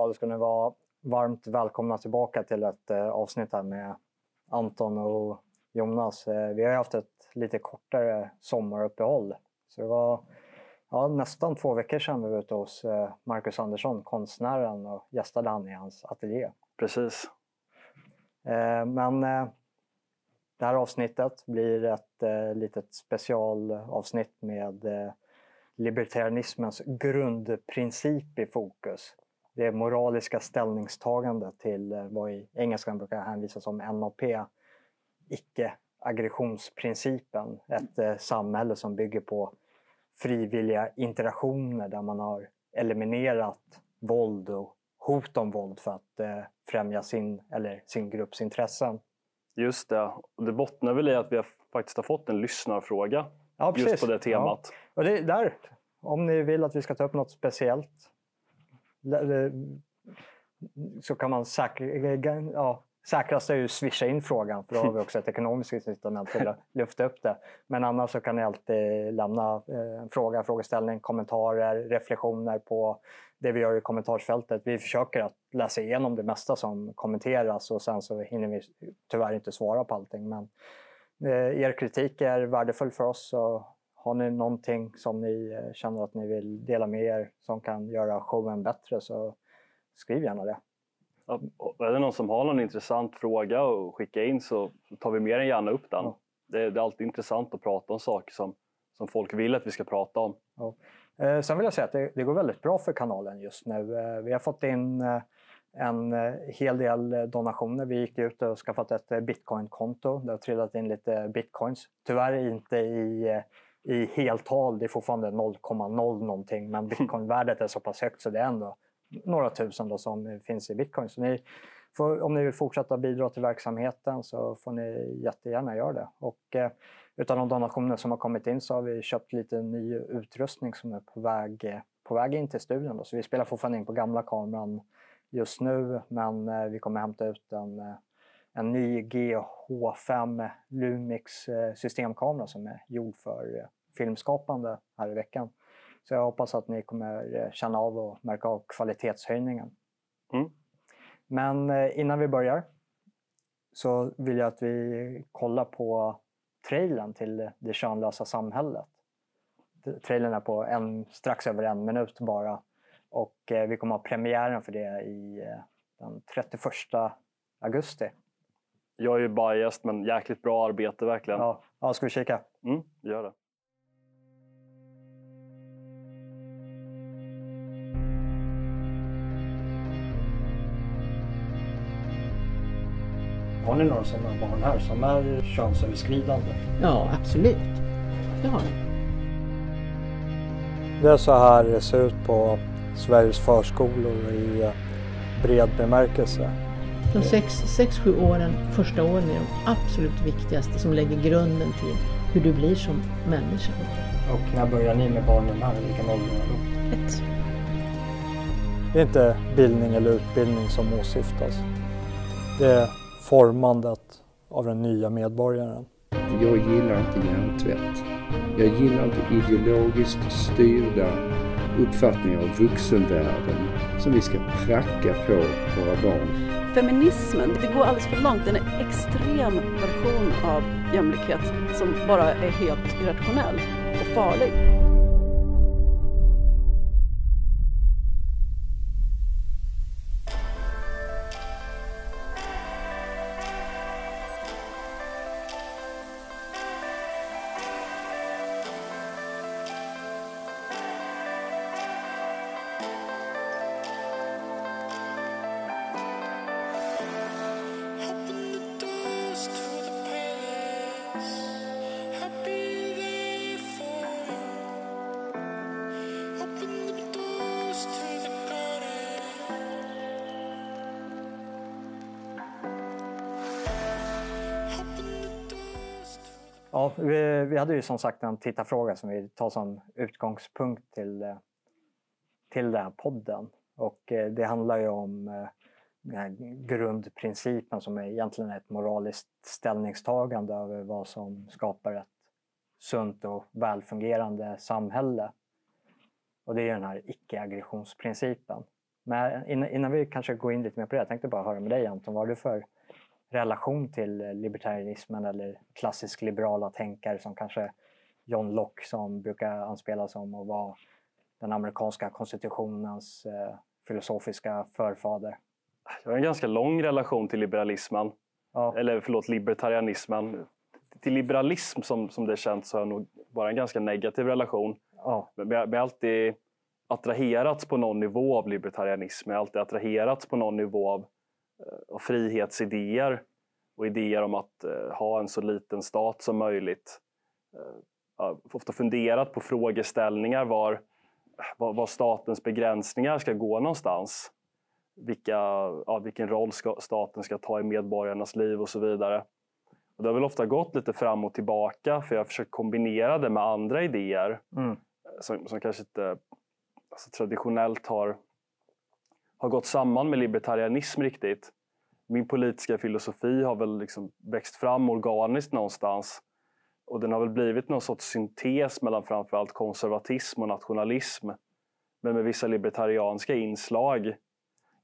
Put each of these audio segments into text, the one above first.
Ja, då ska ni vara varmt välkomna tillbaka till ett eh, avsnitt här med Anton och Jonas. Eh, vi har ju haft ett lite kortare sommaruppehåll. Så det var ja, nästan två veckor sedan vi var ute hos eh, Marcus Andersson, konstnären, och gästade han i hans ateljé. Precis. Eh, men eh, det här avsnittet blir ett eh, litet specialavsnitt med eh, libertarianismens grundprincip i fokus. Det moraliska ställningstagandet till eh, vad i engelskan brukar hänvisas som NAP, icke-aggressionsprincipen. Ett eh, samhälle som bygger på frivilliga interaktioner där man har eliminerat våld och hot om våld för att eh, främja sin eller sin grupps intressen. Just det. Och det bottnar väl i att vi har, faktiskt har fått en lyssnarfråga Ja, just på det temat. Ja. Och det är där, om ni vill att vi ska ta upp något speciellt så kan man säkra, ja, säkrast är ju swisha in frågan för då har vi också ett ekonomiskt incitament till att lyfta upp det. Men annars så kan ni alltid lämna eh, en fråga, frågeställning, kommentarer, reflektioner på det vi gör i kommentarsfältet. Vi försöker att läsa igenom det mesta som kommenteras och sen så hinner vi tyvärr inte svara på allting. Men eh, er kritik är värdefull för oss. Så har ni någonting som ni eh, känner att ni vill dela med er som kan göra showen bättre så skriv gärna det. Ja, är det någon som har någon intressant fråga att skicka in så tar vi mer än gärna upp den. Ja. Det, är, det är alltid intressant att prata om saker som, som folk vill att vi ska prata om. Ja. Eh, sen vill jag säga att det, det går väldigt bra för kanalen just nu. Eh, vi har fått in eh, en hel del donationer. Vi gick ut och skaffat ett bitcoinkonto. Det har trillat in lite bitcoins. Tyvärr inte i, i heltal, det är fortfarande 0,0 någonting men bitcoinvärdet är så pass högt så det är ändå några tusen då som finns i bitcoin. Så ni får, om ni vill fortsätta bidra till verksamheten så får ni jättegärna göra det. Och, eh, utav de donationer som har kommit in så har vi köpt lite ny utrustning som är på väg, eh, på väg in till studion. Då. Så vi spelar fortfarande in på gamla kameran just nu men eh, vi kommer hämta ut en, eh, en ny GH5 Lumix eh, systemkamera som är gjord för eh, filmskapande här i veckan. Så jag hoppas att ni kommer eh, känna av och märka av kvalitetshöjningen. Mm. Men innan vi börjar så vill jag att vi kollar på trailern till Det könlösa samhället. Trailern är på en, strax över en minut bara och vi kommer ha premiären för det i den 31 augusti. Jag är ju biased men jäkligt bra arbete verkligen. Ja, ja ska vi kika? Mm, gör det. Har ni några sådana barn här som är könsöverskridande? Ja, absolut. Det har vi. Det är så här det ser ut på Sveriges förskolor i bred bemärkelse. De sex, sex, sju åren, första åren är de absolut viktigaste som lägger grunden till hur du blir som människa. Och när börjar ni med barnen här? Vilken ålder är de? Ett. Det är inte bildning eller utbildning som åsyftas. Det är formandet av den nya medborgaren. Jag gillar inte hjärntvätt. Jag gillar inte ideologiskt styrda uppfattningar av vuxenvärlden som vi ska pracka på våra barn. Feminismen, det går alldeles för långt. Den är en extrem version av jämlikhet som bara är helt irrationell och farlig. Vi, hade ju som sagt en tittarfråga som vi tar som utgångspunkt till, eh, till den här podden. Och eh, det handlar ju om eh, den här grundprincipen som är egentligen ett moraliskt ställningstagande över vad som skapar ett sunt och välfungerande samhälle. Och det är den här icke-aggressionsprincipen. Men innan, innan vi kanske går in lite mer på det, jag tänkte bara höra med dig Anton, vad har du för relation till eh, libertarianismen eller klassisk liberala tänkare som kanske John Locke som brukar anspelas som och var den amerikanska konstitutionens eh, filosofiska förfader? Jag har en ganska lång relation till liberalismen. Ja, Eller förlåt, libertarianismen. Till liberalism som, som det känns så har jag nog bara en ganska negativ relation. ja, Men jag har alltid attraherats på någon nivå av libertarianism. Jag har alltid attraherats på någon nivå av, eh, av frihetsidéer och idéer om att eh, ha en så liten stat som möjligt. Eh, jag har ofta funderat på frågeställningar var, var statens begränsningar ska gå någonstans. Vilka, ja, vilken roll ska, staten ska ta i medborgarnas liv och så vidare. Och det har väl ofta gått lite fram och tillbaka för jag har försökt kombinera det med andra idéer mm, som, som kanske inte alltså, traditionellt har, har gått samman med libertarianism riktigt. Min politiska filosofi har väl liksom växt fram organiskt någonstans. Och den har väl blivit någon sorts syntes mellan framförallt konservatism och nationalism. Men med vissa libertarianska inslag.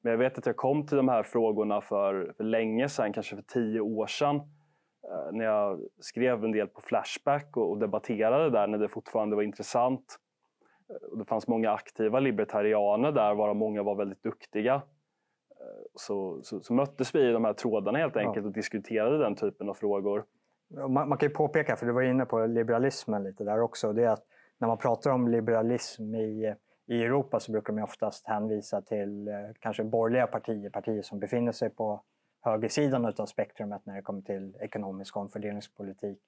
Men jag vet att jag kom till de här frågorna för, för länge sedan, kanske för tio år sedan. Eh, när jag skrev en del på Flashback och, och debatterade där när det fortfarande var intressant. Det fanns många aktiva libertarianer där, varav många var väldigt duktiga. Eh, Så, så, så möttes vi i de här trådarna helt Ja. enkelt och diskuterade den typen av frågor. Man, man kan ju påpeka, för du var inne på liberalismen lite där också, det är att när man pratar om liberalism i, i Europa så brukar man oftast hänvisa till eh, kanske borgerliga partier, partier som befinner sig på högersidan av spektrumet när det kommer till ekonomisk omfördelningspolitik.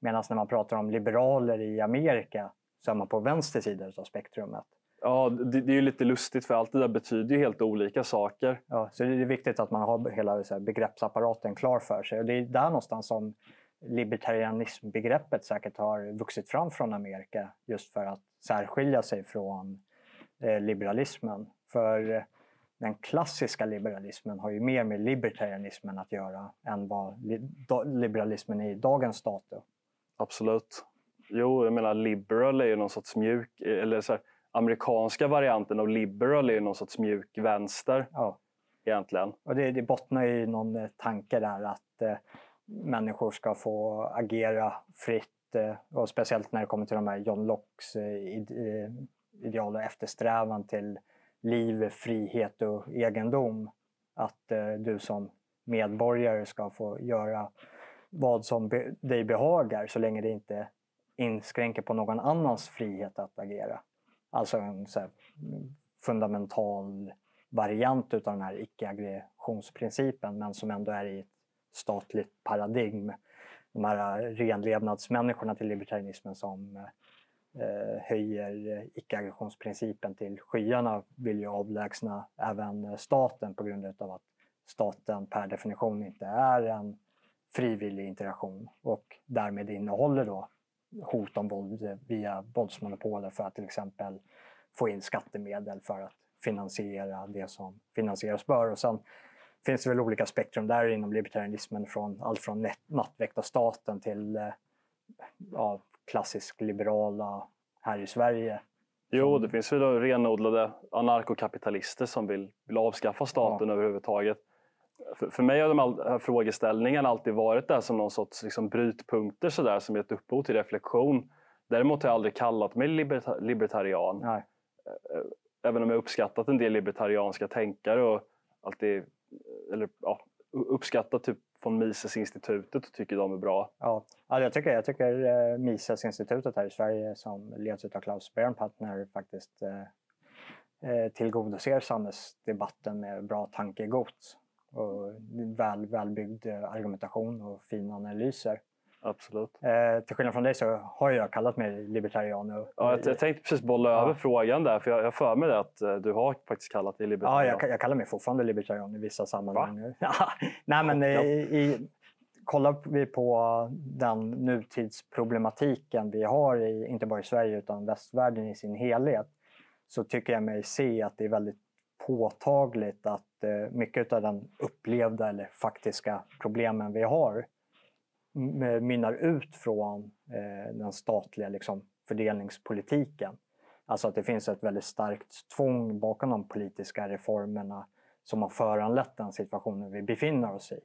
Medan när man pratar om liberaler i Amerika så är man på vänster sida av spektrumet. Ja, det, det är ju lite lustigt för allt det där betyder ju helt olika saker. Ja, så det är viktigt att man har hela så här, begreppsapparaten klar för sig. Och det är där någonstans som libertarianismbegreppet säkert har vuxit fram från Amerika just för att särskilja sig från eh, liberalismen. För eh, den klassiska liberalismen har ju mer med libertarianismen att göra än vad li liberalismen är i dagens datum. Absolut. Jo, jag menar liberal är ju någon sorts mjuk, eller så här, amerikanska varianten av liberal är ju någon sorts mjuk vänster Ja. egentligen. Och det, det bottnar ju i någon eh, tanke där att eh, människor ska få agera fritt. Eh, och speciellt när det kommer till de här John Lockes eh, eh, ideal och eftersträvan till liv, frihet och egendom. Att eh, du som medborgare ska få göra vad som be, dig behagar så länge det inte inskränker på någon annans frihet att agera. Alltså en så här, fundamental variant utav den här icke-aggressionsprincipen men som ändå är i ett statligt paradigm. De här renlevnadsmänniskorna till libertarianismen som eh, höjer icke-aggressionsprincipen till skyarna vill ju avlägsna även staten på grund av att staten per definition inte är en frivillig interaktion och därmed innehåller då hot om våld via våldsmonopoler för att till exempel få in skattemedel för att finansiera det som finansieras bör. Och sen finns det väl olika spektrum där inom libertarianismen från allt från nattväktarstaten till eh, ja, klassisk liberala här i Sverige. Jo, det finns väl renodlade anarkokapitalister som vill, vill avskaffa staten överhuvudtaget. För, för mig har de här frågeställningarna alltid varit där som någon sorts liksom, brytpunkter så där, som gett upphov till reflektion. Däremot har jag aldrig kallat mig liberta, libertarian. Nej. Även om jag uppskattat en del libertarianska tänkare och alltid eller, ja, uppskattat typ von Mises-institutet och tycker de är bra. Ja, ja jag tycker, jag tycker eh, Mises-institutet här i Sverige som leds av Klaus Bernpartner faktiskt eh, eh, tillgodoser samhällsdebatten med bra tankegods och väl, välbyggd eh, argumentation och fina analyser. Absolut. Eh, till skillnad från dig så har jag kallat mig libertarian. Och, Ja, jag, jag tänkte precis bolla Ja. över frågan där, för jag jag för mig det att eh, du har faktiskt kallat dig Ja, libertarian. jag, jag kallar mig fortfarande libertarian i vissa sammanhang. Ja, Nej, men i, Chockad. i, kollar vi på den nutidsproblematiken vi har, i, inte bara i Sverige utan västvärlden i sin helhet, så tycker jag mig se att det är väldigt påtagligt att mycket av den upplevda eller faktiska problemen vi har mynnar ut från eh, den statliga liksom, fördelningspolitiken. Alltså att det finns ett väldigt starkt tvång bakom de politiska reformerna som har föranlett den situationen vi befinner oss i.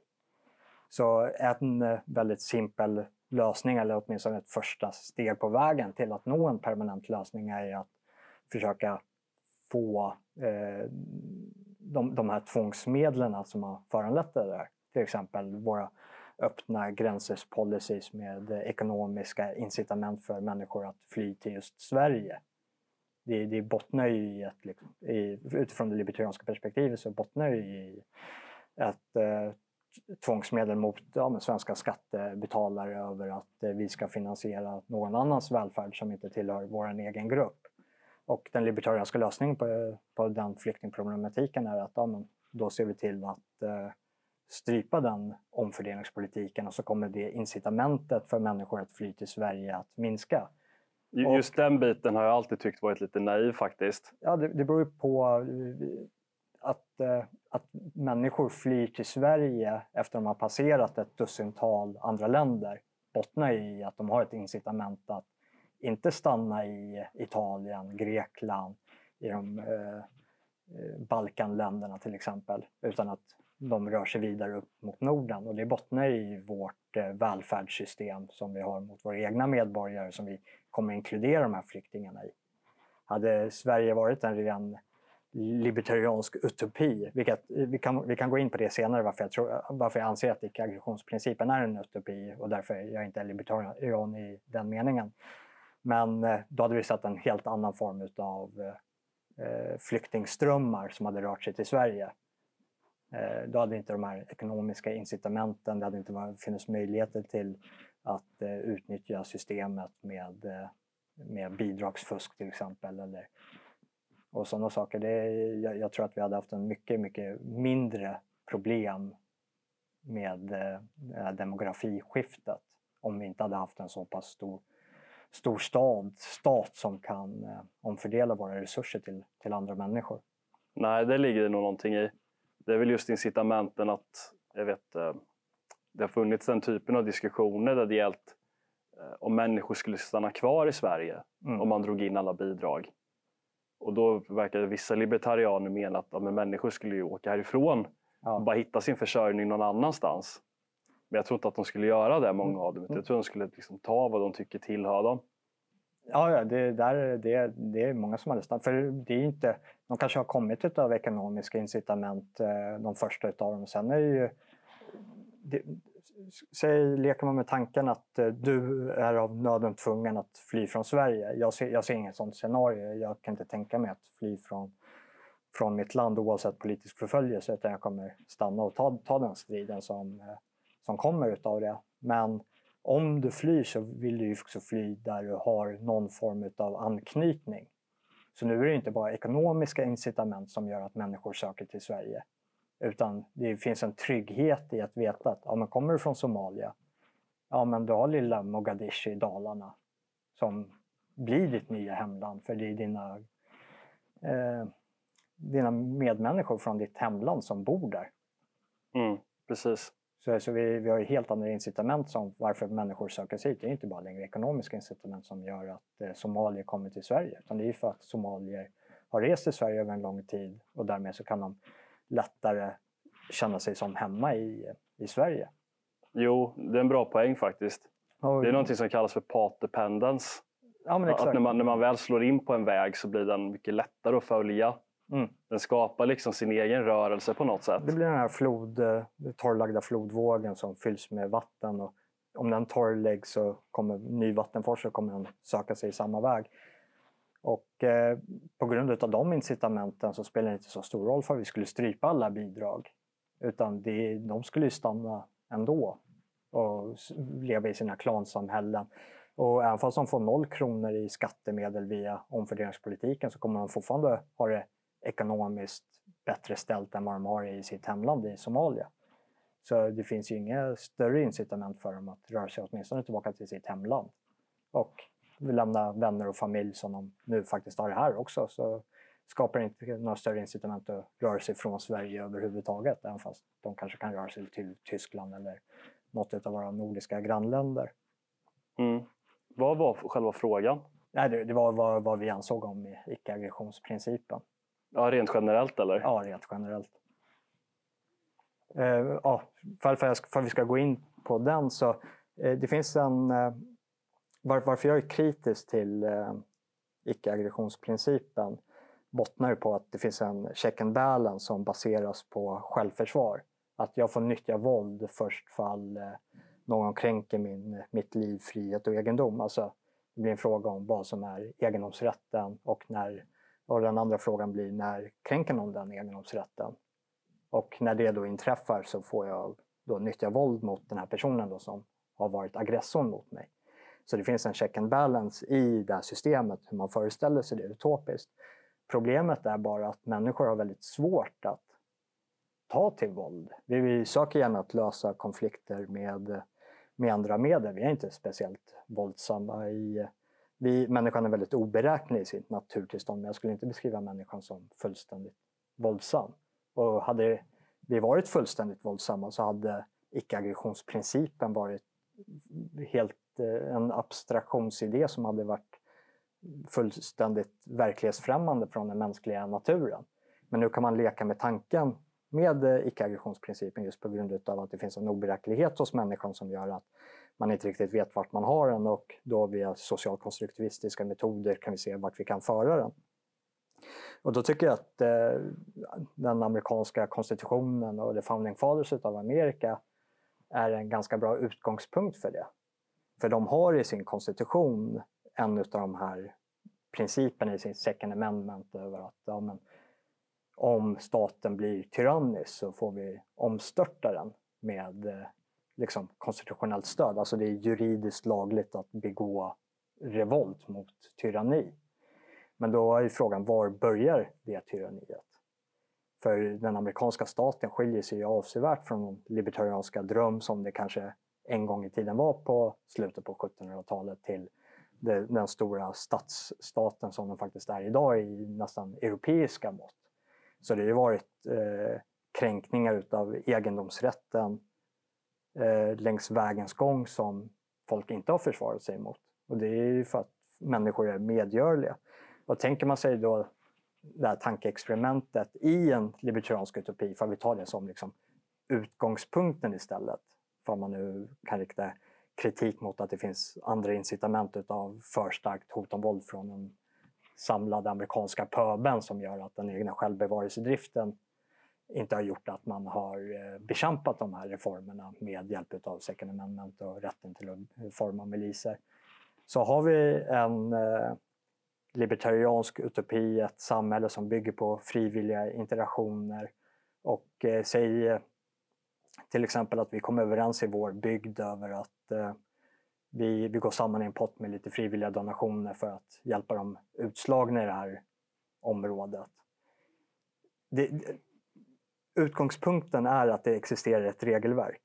Så en eh, väldigt simpel lösning, eller åtminstone ett första steg på vägen till att nå en permanent lösning är att försöka få eh, de, de här tvångsmedlen alltså som har föranlett det där. Till exempel våra öppna gränsers policies med ekonomiska incitament för människor att fly till just Sverige. Det, det bottnar ju i ett, liksom, i, utifrån det libertarianska perspektivet så bottnar det ju i ett eh, tvångsmedel mot ja, men svenska skattebetalare över att eh, vi ska finansiera någon annans välfärd som inte tillhör vår egen grupp. Och den libertarianska lösningen på, på den flyktingproblematiken är att ja, men då ser vi till att eh, strypa den omfördelningspolitiken och så kommer det incitamentet för människor att fly till Sverige att minska. Ju- Och- Just den biten har jag alltid tyckt varit lite naiv faktiskt. Ja, det, det beror ju på eh, att, eh, att människor flyr till Sverige efter de har passerat ett dussintal andra länder bottnar i att de har ett incitament att inte stanna i Italien, Grekland, i de eh, eh, Balkanländerna till exempel, utan att de rör sig vidare upp mot Norden. Och det bottnar i vårt eh, välfärdssystem som vi har mot våra egna medborgare som vi kommer inkludera de här flyktingarna i. Hade Sverige varit en ren libertariansk utopi, vilket eh, vi kan, vi kan gå in på det senare varför jag, tror, varför jag anser att icke-aggressionsprincipen är en utopi och därför jag inte är libertarian i den meningen. Men eh, då hade vi sett en helt annan form av eh, eh, flyktingströmmar som hade rört sig till Sverige. Då hade inte de här ekonomiska incitamenten, det hade inte funnits möjligheter till att utnyttja systemet med, med bidragsfusk till exempel. Eller, och sådana saker. Det, jag, jag tror att vi hade haft en mycket, mycket mindre problem med eh, demografiskiftet om vi inte hade haft en så pass stor, stor stad, stat som kan eh, omfördela våra resurser till, till andra människor. Nej, det ligger det nog någonting i. Det är väl just incitamenten att, jag vet, eh, det har funnits den typen av diskussioner där det gällt eh, om människor skulle stanna kvar i Sverige Mm. om man drog in alla bidrag. Och då verkar vissa libertarianer mena att ja, människor skulle ju åka härifrån Ja. och bara hitta sin försörjning någon annanstans. Men jag tror inte att de skulle göra det, många av dem. Mm. Jag tror de skulle liksom ta vad de tycker tillhör dem. Ja, ja det, där, det, det är många som hade stannat. För det är inte, de kanske har kommit av ekonomiska incitament, eh, de första utav dem. Sen är ju... Det, säg, leker man med tanken att eh, du är av nöden tvungen att fly från Sverige. Jag ser, jag ser inget sånt scenario. Jag kan inte tänka mig att fly från, från mitt land oavsett politisk förföljelse utan jag kommer stanna och ta, ta den striden som, eh, som kommer utav det. Men om du flyr så vill du ju också fly där du har någon form av anknytning. Så nu är det inte bara ekonomiska incitament som gör att människor söker till Sverige. Utan det finns en trygghet i att veta att ja, men kommer du från Somalia, ja men du har lilla Mogadishu i Dalarna som blir ditt nya hemland för det är dina, eh, dina medmänniskor från ditt hemland som bor där. Mm, precis. Så, så vi, vi har ju helt andra incitament som varför människor söker sig hit. Det är inte bara längre ekonomiska incitament som gör att eh, somalier kommer till Sverige. Utan det är ju för att somalier har rest till Sverige över en lång tid och därmed så kan de lättare känna sig som hemma i, i Sverige. Jo, det är en bra poäng faktiskt. Och, Det är någonting som kallas för path dependence. ja. Att när man, när man väl slår in på en väg så blir den mycket lättare att följa. Mm. Den skapar liksom sin egen rörelse på något sätt. Det blir den här flod, eh, torrlagda flodvågen som fylls med vatten. Och om den torrläggs så kommer ny vattenfors så kommer den söka sig samma väg. Och eh, på grund av de incitamenten så spelar det inte så stor roll för vi skulle strypa alla bidrag. Utan det, de skulle ju stanna ändå och leva i sina klansamhällen. Och även fast de får noll kronor i skattemedel via omfördelningspolitiken så kommer de fortfarande ha det ekonomiskt bättre ställt än vad de har i sitt hemland i Somalia. Så det finns ju inga större incitament för dem att röra sig åtminstone tillbaka till sitt hemland. Och lämna vänner och familj som de nu faktiskt har här också. Så skapar inte några större incitament att röra sig från Sverige överhuvudtaget. Även fast de kanske kan röra sig till Tyskland eller något av våra nordiska grannländer. Mm. Vad var själva frågan? Nej, det, det var vad, vad vi ansåg om icke-aggressionsprincipen. Ja, rent generellt eller? Ja, rent generellt. Eh, ja, för, för, för vi ska gå in på den så eh, det finns en... Eh, var, varför jag är kritisk till eh, icke-aggressionsprincipen bottnar ju på att det finns en check and balance som baseras på självförsvar. Att jag får nyttja våld först fall eh, någon kränker min, mitt liv, frihet och egendom. Alltså, det blir en fråga om vad som är egendomsrätten och när och den andra frågan blir när kränker någon den egendomsrätten? Och när det då inträffar så får jag då nyttja våld mot den här personen då som har varit aggressorn mot mig. Så det finns en check and balance i det här systemet, hur man föreställer sig det utopiskt. Problemet är bara att människor har väldigt svårt att ta till våld. Vi, vi söker gärna att lösa konflikter med, med andra medel. Vi är inte speciellt våldsamma i vi, människan är väldigt oberäknelig i sitt naturtillstånd men jag skulle inte beskriva människan som fullständigt våldsam. Och hade vi varit fullständigt våldsamma så hade icke-aggressionsprincipen varit helt eh, en abstraktionsidé som hade varit fullständigt verklighetsfrämmande från den mänskliga naturen. Men nu kan man leka med tanken med eh, icke-aggressionsprincipen just på grund av att det finns en oberäknelighet hos människan som gör att man inte riktigt vet vart man har den och då via socialkonstruktivistiska metoder kan vi se vart vi kan föra den. Och då tycker jag att eh, den amerikanska konstitutionen och the founding fathers av Amerika är en ganska bra utgångspunkt för det. För de har i sin konstitution en av de här principerna i sin second amendment över att ja, men, om staten blir tyrannisk så får vi omstörta den med eh, liksom, konstitutionellt stöd. Alltså det är juridiskt lagligt att begå revolt mot tyranni. Men då är ju frågan, var börjar det tyranniet? För den amerikanska staten skiljer sig ju avsevärt från den libertarianska dröm som det kanske en gång i tiden var på slutet på 1700-talet till den stora stadsstaten som den faktiskt är idag i nästan europeiska mått. Så det har ju varit eh, kränkningar utav egendomsrätten eh, längs vägens gång som folk inte har försvarat sig emot. Och det är ju för att människor är medgörliga. Och tänker man sig då det här tankeexperimentet i en libertariansk utopi, för vi tar det som liksom utgångspunkten istället, för man nu kan rikta kritik mot att det finns andra incitament utav för starkt hot om våld från den samlade amerikanska pöbeln som gör att den egna självbevarelsedriften inte har gjort att man har eh, bekämpat de här reformerna med hjälp av second amendment och rätten till att eh, forma miliser. Så har vi en eh, libertariansk utopi, ett samhälle som bygger på frivilliga interaktioner och eh, säg till exempel att vi kommer överens i vår bygd över att eh, vi, vi går samman i en pott med lite frivilliga donationer för att hjälpa de utslagna i det här området. Det, utgångspunkten är att det existerar ett regelverk.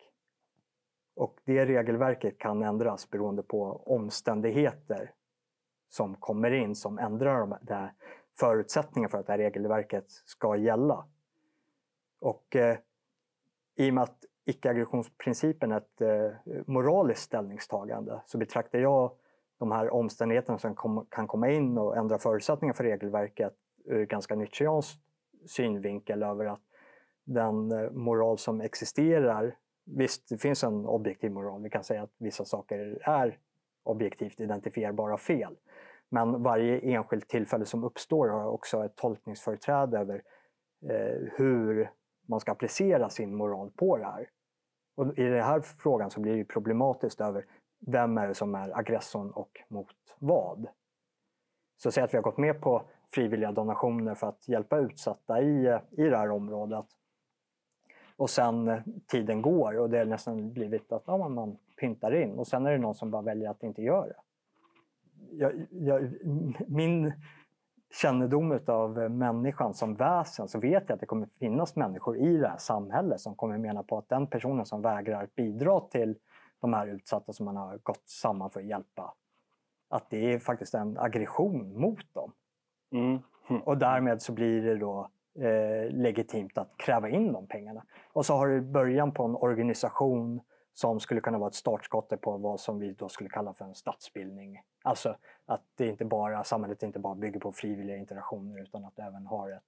Och det regelverket kan ändras beroende på omständigheter som kommer in som ändrar de förutsättningarna för att det här regelverket ska gälla. Och eh, i och med att icke-aggressionsprincipen är ett eh, moraliskt ställningstagande så betraktar jag de här omständigheterna som kom, kan komma in och ändra förutsättningar för regelverket ur ganska nietzscheansk synvinkel över att den eh, moral som existerar, visst det finns en objektiv moral, vi kan säga att vissa saker är objektivt identifierbara fel. Men varje enskilt tillfälle som uppstår har också ett tolkningsföreträde över eh, hur man ska applicera sin moral på det här. Och I den här frågan så blir det problematiskt över vem är det som är aggressorn och mot vad. Så säg att vi har gått med på frivilliga donationer för att hjälpa utsatta i, eh, i det här området. Och sen eh, tiden går och det har nästan blivit att ja, man, pyntar in och sen är det någon som bara väljer att inte göra det. Jag, jag, min kännedom av människan som väsen så vet jag att det kommer finnas människor i det här samhället som kommer mena på att den personen som vägrar bidra till de här utsatta som man har gått samman för att hjälpa, att det är faktiskt en aggression mot dem. Mm. Och därmed så blir det då eh, legitimt att kräva in de pengarna. Och så har du början på en organisation som skulle kunna vara ett startskott på vad som vi då skulle kalla för en statsbildning. Alltså att det inte bara, samhället inte bara bygger på frivilliga interaktioner utan att det även har ett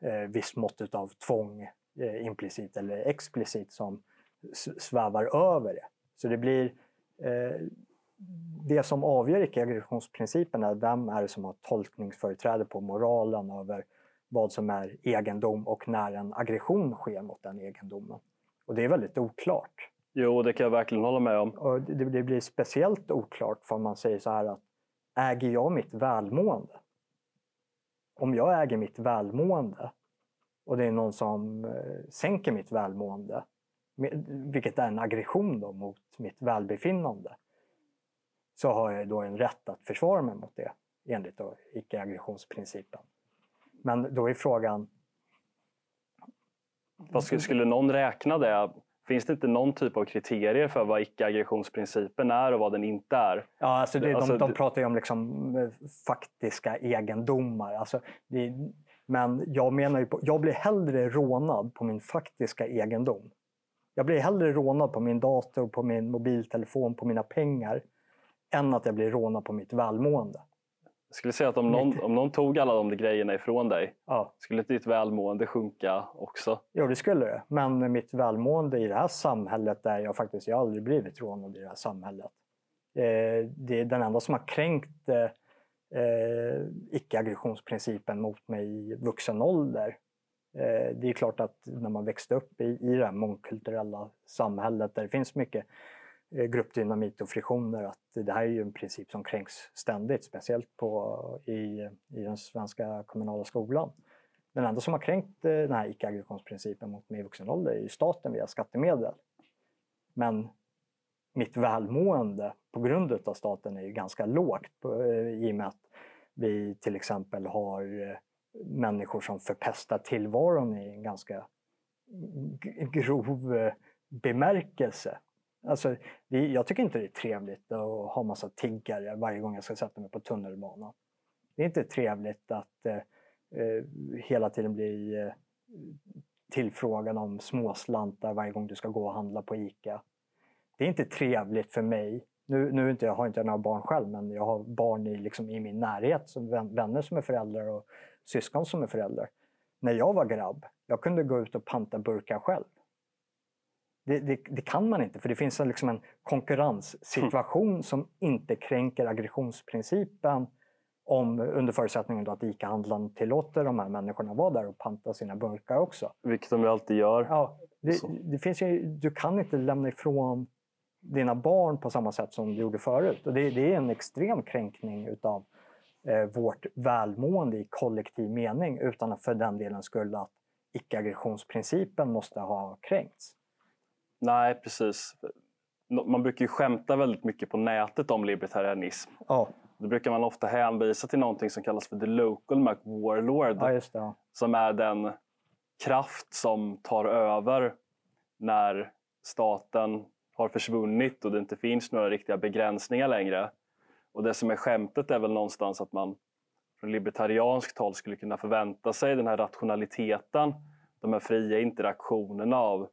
eh, visst mått av tvång eh, implicit eller explicit som svävar över det. Så det blir eh, det som avgör icke-aggressionsprincipen är vem är det som har tolkningsföreträde på moralen över vad som är egendom och när en aggression sker mot den egendomen. Och det är väldigt oklart. Jo, det kan jag verkligen hålla med om. Och det, det blir speciellt oklart för man säger så här att äger jag mitt välmående? Om jag äger mitt välmående och det är någon som eh, sänker mitt välmående, vilket är en aggression då mot mitt välbefinnande, så har jag då en rätt att försvara mig mot det enligt icke-aggressionsprincipen. Men då är frågan, Vad skulle, skulle någon räkna det? Finns det inte någon typ av kriterier för vad icke-aggressionsprincipen är och vad den inte är? Ja, alltså det, Alltså, de, de det- pratar ju om liksom eh, faktiska egendomar. Alltså det, men jag menar ju på, jag blir hellre rånad på min faktiska egendom. Jag blir hellre rånad på min dator, på min mobiltelefon, på mina pengar än att jag blir rånad på mitt välmående. Jag skulle säga att om någon, om någon tog alla de grejerna ifrån dig, Ja, skulle ditt välmående sjunka också? jo, det skulle det. Men mitt välmående i det här samhället där jag faktiskt, jag har aldrig blivit rånad i det här samhället. Eh, det är den enda som har kränkt eh, eh, icke-aggressionsprincipen mot mig i vuxen ålder. Eh, det är klart att när man växte upp i, i det här mångkulturella samhället där det finns mycket Eh, gruppdynamit och friktioner att det här är ju en princip som kränks ständigt, speciellt på, i, i den svenska kommunala skolan. Den enda som har kränkt eh, den här icke-aggressionsprincipen mot mig i vuxen ålder är ju staten via skattemedel. Men mitt välmående på grund av staten är ju ganska lågt på, eh, i och med att vi till exempel har människor som förpestar tillvaron i en ganska grov bemärkelse. Alltså, det, jag tycker inte det är trevligt att ha massa tiggare varje gång jag ska sätta mig på tunnelbanan. Det är inte trevligt att eh, eh hela tiden bli eh, tillfrågad om småslantar varje gång du ska gå och handla på ICA. Det är inte trevligt för mig. Nu, nu inte, jag har inte jag några barn själv, men jag har barn i, liksom, i min närhet, som vänner som är föräldrar och syskon som är föräldrar. När jag var grabb, jag kunde gå ut och panta burkar själv. Det, det, det kan man inte, för det finns en, liksom en konkurrenssituation som inte kränker aggressionsprincipen om, under förutsättningen att ICA-handlaren tillåter de här människorna vara där och panta sina burkar också. Vilket de ju alltid gör. Ja, det, det finns ju, du kan inte lämna ifrån dina barn på samma sätt som du gjorde förut. Och det, det är en extrem kränkning utav eh, vårt välmående i kollektiv mening utan att för den delen skulle att icke-aggressionsprincipen måste ha kränkts. Nej, precis. Man brukar ju skämta väldigt mycket på nätet om libertarianism. Ja, Då brukar man ofta hänvisa till någonting som kallas för the local Mac warlord. ja det. Ja. som är den kraft som tar över när staten har försvunnit och det inte finns några riktiga begränsningar längre. Och det som är skämtet är väl någonstans att man från libertarianskt håll skulle kunna förvänta sig den här rationaliteten, de här fria interaktionerna av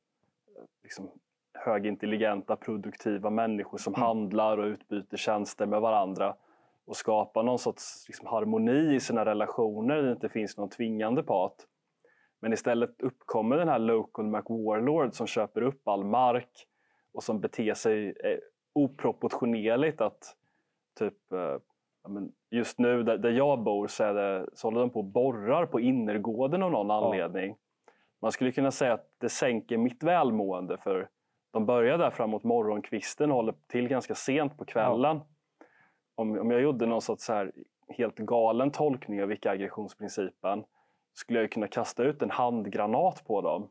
liksom, högintelligenta, produktiva människor som handlar och utbyter tjänster med varandra och skapa någon sorts liksom, harmoni i sina relationer där det inte finns någon tvingande part. Men istället uppkommer den här local McWarlord som köper upp all mark och som beter sig eh, oproportionerligt att typ eh, ja, just nu där, där jag bor så, är det, så håller de på och borrar på innergården av någon anledning. Man skulle kunna säga att det sänker mitt välmående för de börjar där framåt morgonkvisten och håller till ganska sent på kvällen. Om, om jag gjorde någon sorts så här helt galen tolkning av icke-aggressionsprincipen skulle jag kunna kasta ut en handgranat på dem.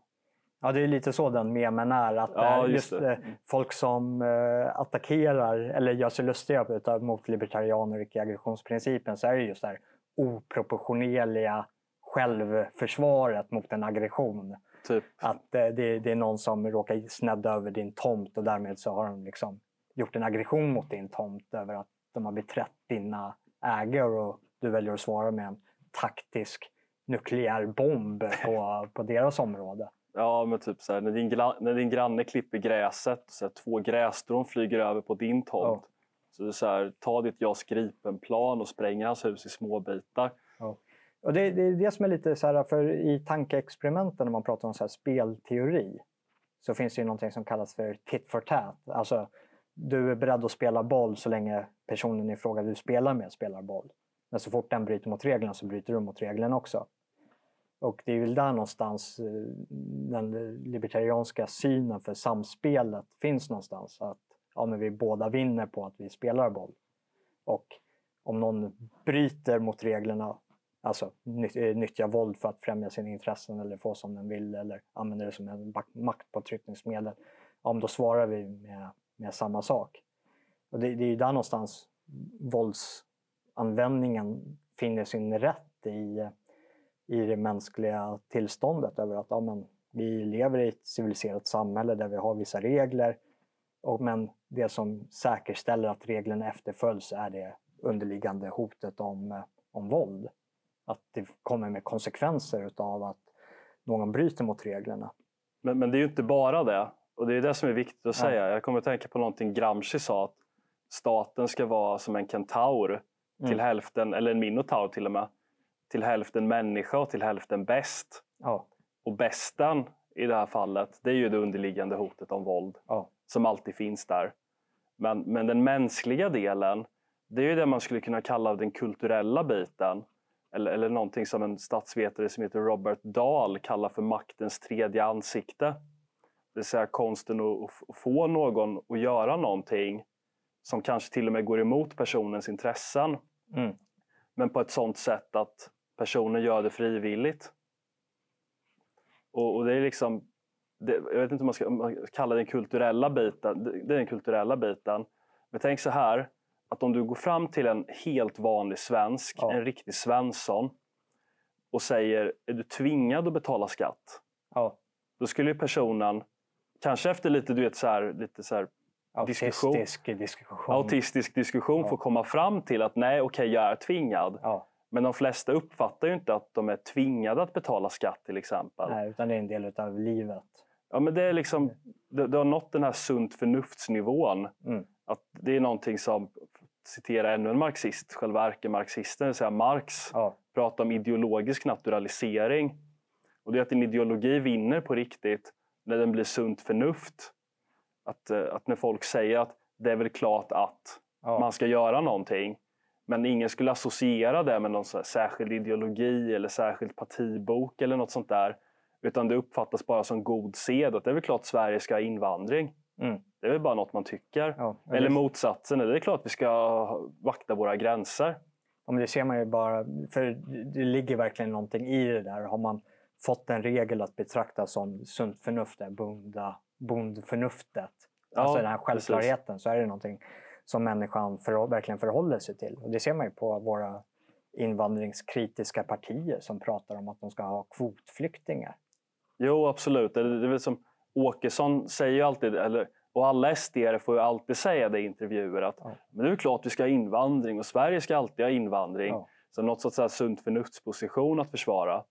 Ja, det är lite så den memen är. Att Ja, just just eh, folk som eh, attackerar eller gör sig lustiga mot libertarianer och icke-aggressionsprincipen så är det just det här oproportionerliga självförsvaret mot en aggression. Typ, Att eh, det, det är någon som råkar snedda över din tomt och därmed så har de liksom gjort en aggression mot din tomt över att de har beträtt dina ägor och du väljer att svara med en taktisk nukleär bomb på, på deras område. Ja, men typ så här, när, din när din granne klipper gräset så här, två grässtrån flyger över på din tomt. Så det är så här, ta ditt JAS Gripen-plan och spränger hans hus i små bitar. Och det, det är det som är lite så här, för i tankeexperimenten när man pratar om så här spelteori så finns det ju någonting som kallas för tit for tat. Alltså, du är beredd att spela boll så länge personen i fråga du spelar med spelar boll. Men så fort den bryter mot reglerna så bryter du mot reglerna också. Och det är väl där någonstans eh, den libertarianska synen för samspelet finns någonstans. Att ja, men vi båda vinner på att vi spelar boll. Och om någon bryter mot reglerna, alltså eh, nyttja våld för att främja sina intressen eller få som den vill eller använda det som en maktpåtryckningsmedel, ja, men då svarar vi med, med samma sak. Och det, det är ju där någonstans våldsanvändningen finner sin rätt i, i det mänskliga tillståndet över att ja, men, vi lever i ett civiliserat samhälle där vi har vissa regler och, men det som säkerställer att reglerna efterföljs är det underliggande hotet om, om våld. Att det kommer med konsekvenser utav att någon bryter mot reglerna. Men, men det är ju inte bara det. Och det är det som är viktigt att Ja. säga. Jag kommer att tänka på någonting Gramsci sa. Att staten ska vara som en kentaur. Till Mm. hälften, eller en minotaur till och med. Till hälften människa och till hälften bäst. Ja, Och bästen i det här fallet, det är ju det underliggande hotet om våld. ja, Som alltid finns där. Men, men den mänskliga delen, det är ju det man skulle kunna kalla den kulturella biten. Eller, eller någonting som en statsvetare som heter Robert Dahl kallar för maktens tredje ansikte. Det vill säga konsten att, få någon att göra någonting som kanske till och med går emot personens intressen. Mm. Men på ett sådant sätt att personen gör det frivilligt. Och, och det är liksom, det, jag vet inte om man ska om man ska kalla det den kulturella biten, det det är den kulturella biten. Men tänk så här, att om du går fram till en helt vanlig svensk, Ja. en riktig svensson och säger, är du tvingad att betala skatt? ja. Då skulle personen, kanske efter lite, du vet, så här, lite så här, Diskussion. Autistisk diskussion. autistisk diskussion, Ja. få komma fram till att nej, okej, jag är tvingad. Ja, Men de flesta uppfattar ju inte att de är tvingade att betala skatt till exempel. nej, utan det är en del utav livet. Ja, men det, är liksom, det, det har nått den här sunt förnuftsnivån. Mm. Att det är någonting som, citera ännu en marxist, själva ärkemarxisten, det vill säga Marx, Ja, pratar om ideologisk naturalisering. Och det är att en ideologi vinner på riktigt när den blir sunt förnuft. Att, eh, att när folk säger att det är väl klart att ja. man ska göra någonting. Men ingen skulle associera det med någon särskild ideologi eller särskild partibok eller något sånt där. Utan det uppfattas bara som god sed att det är väl klart Sverige ska ha invandring. Mm. Det är väl bara något man tycker. Ja, Eller det- motsatsen, det är klart vi ska vakta våra gränser. Ja, men det ser man ju bara, för det ligger verkligen någonting i det där. Har man fått en regel att betrakta som sunt förnuft, bonda, bondförnuftet, Ja, alltså den här precis. självklarheten, så är det någonting som människan för, verkligen förhåller sig till. Och det ser man ju på våra invandringskritiska partier som pratar om att de ska ha kvotflyktingar. Jo, absolut. Det är, det är väl som Åkesson säger ju alltid, eller, och alla SD får ju alltid säga det i intervjuer att Ja. men det är klart vi ska ha invandring och Sverige ska alltid ha invandring. Ja. Så något sorts så sunt förnuftsposition att försvara.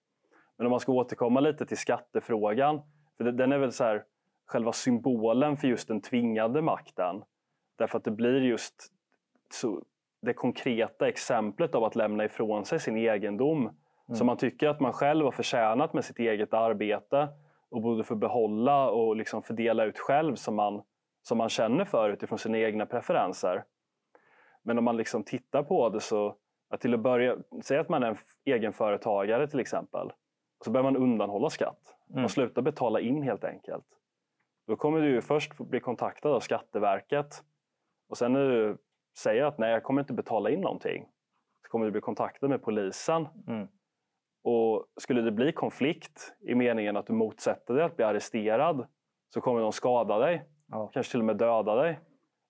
Men om man ska återkomma lite till skattefrågan, för den är väl så här, själva symbolen för just den tvingande makten. Därför att det blir just så, det konkreta exemplet av att lämna ifrån sig sin egendom som man tycker att man själv har förtjänat med sitt eget arbete och borde få behålla och liksom fördela ut själv som man, som man känner för utifrån sina egna preferenser. Men om man liksom tittar på det så, att till att börja, säg att man är en egenföretagare till exempel, så börjar man undanhålla skatt. Mm. Man slutar betala in helt enkelt. Då kommer du ju först bli kontaktad av Skatteverket och sen när du säger att nej, jag kommer inte betala in någonting, så kommer du bli kontaktad med polisen Mm. och skulle det bli konflikt i meningen att du motsätter dig att bli arresterad så kommer de skada dig, Ja. kanske till och med döda dig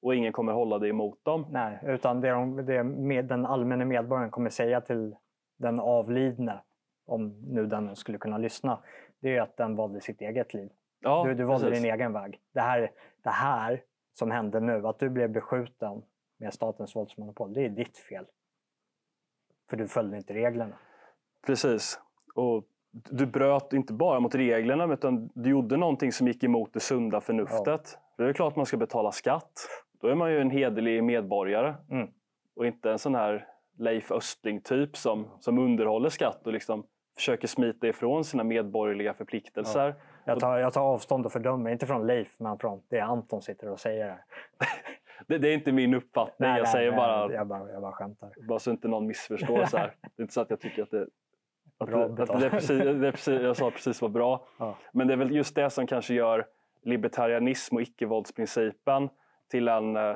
och ingen kommer hålla dig emot dem. Nej, utan det, de, det med, den allmänna medborgaren kommer säga till den avlidne, om nu den skulle kunna lyssna, det är att den valde sitt eget liv. Ja, du, du valde precis. din egen väg. Det här, det här som hände nu, att du blev beskjuten med statens våldsmonopol, det är ditt fel. För du följde inte reglerna. Precis. Och du bröt inte bara mot reglerna utan du gjorde någonting som gick emot det sunda förnuftet. För det är klart att man ska betala skatt. Då är man ju en hederlig medborgare. Mm. Och inte en sån här Leif Östling-typ som, som underhåller skatt och liksom försöker smita ifrån sina medborgerliga förpliktelser. Jag tar, jag tar avstånd och fördömer, inte från Leif, men från det Anton sitter och säger här. Det, det är inte min uppfattning. jag säger bara, Jag bara, jag bara skämtar. bara så inte någon missförstår. Så här. Det är inte så att jag tycker att det, att det, att det, precis, det precis, jag sa precis var bra. Ja. Men det är väl just det som kanske gör libertarianism och icke-våldsprincipen till en, eh,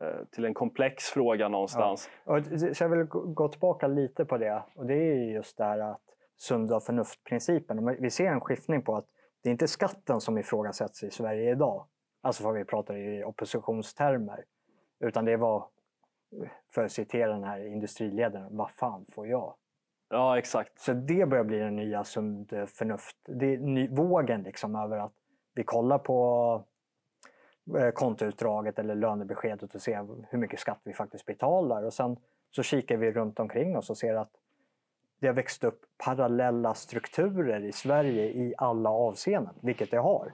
eh, till en komplex fråga någonstans. Och, så jag vill gå tillbaka lite på det. Och det är ju just det här att sunda förnuft-principen. Vi ser en skiftning på att det är inte skatten som ifrågasätts i Sverige idag. Alltså vad vi pratar i oppositionstermer. Utan det var, för att citera den här industriledaren, vad fan får jag? Ja, exakt. Så det börjar bli den nya sund förnuft. Det är ny, vågen liksom över att vi kollar på eh, kontoutdraget eller lönebeskedet och ser hur mycket skatt vi faktiskt betalar. Och sen så kikar vi runt omkring oss och ser att det har växt upp parallella strukturer i Sverige i alla avseenden, vilket det har.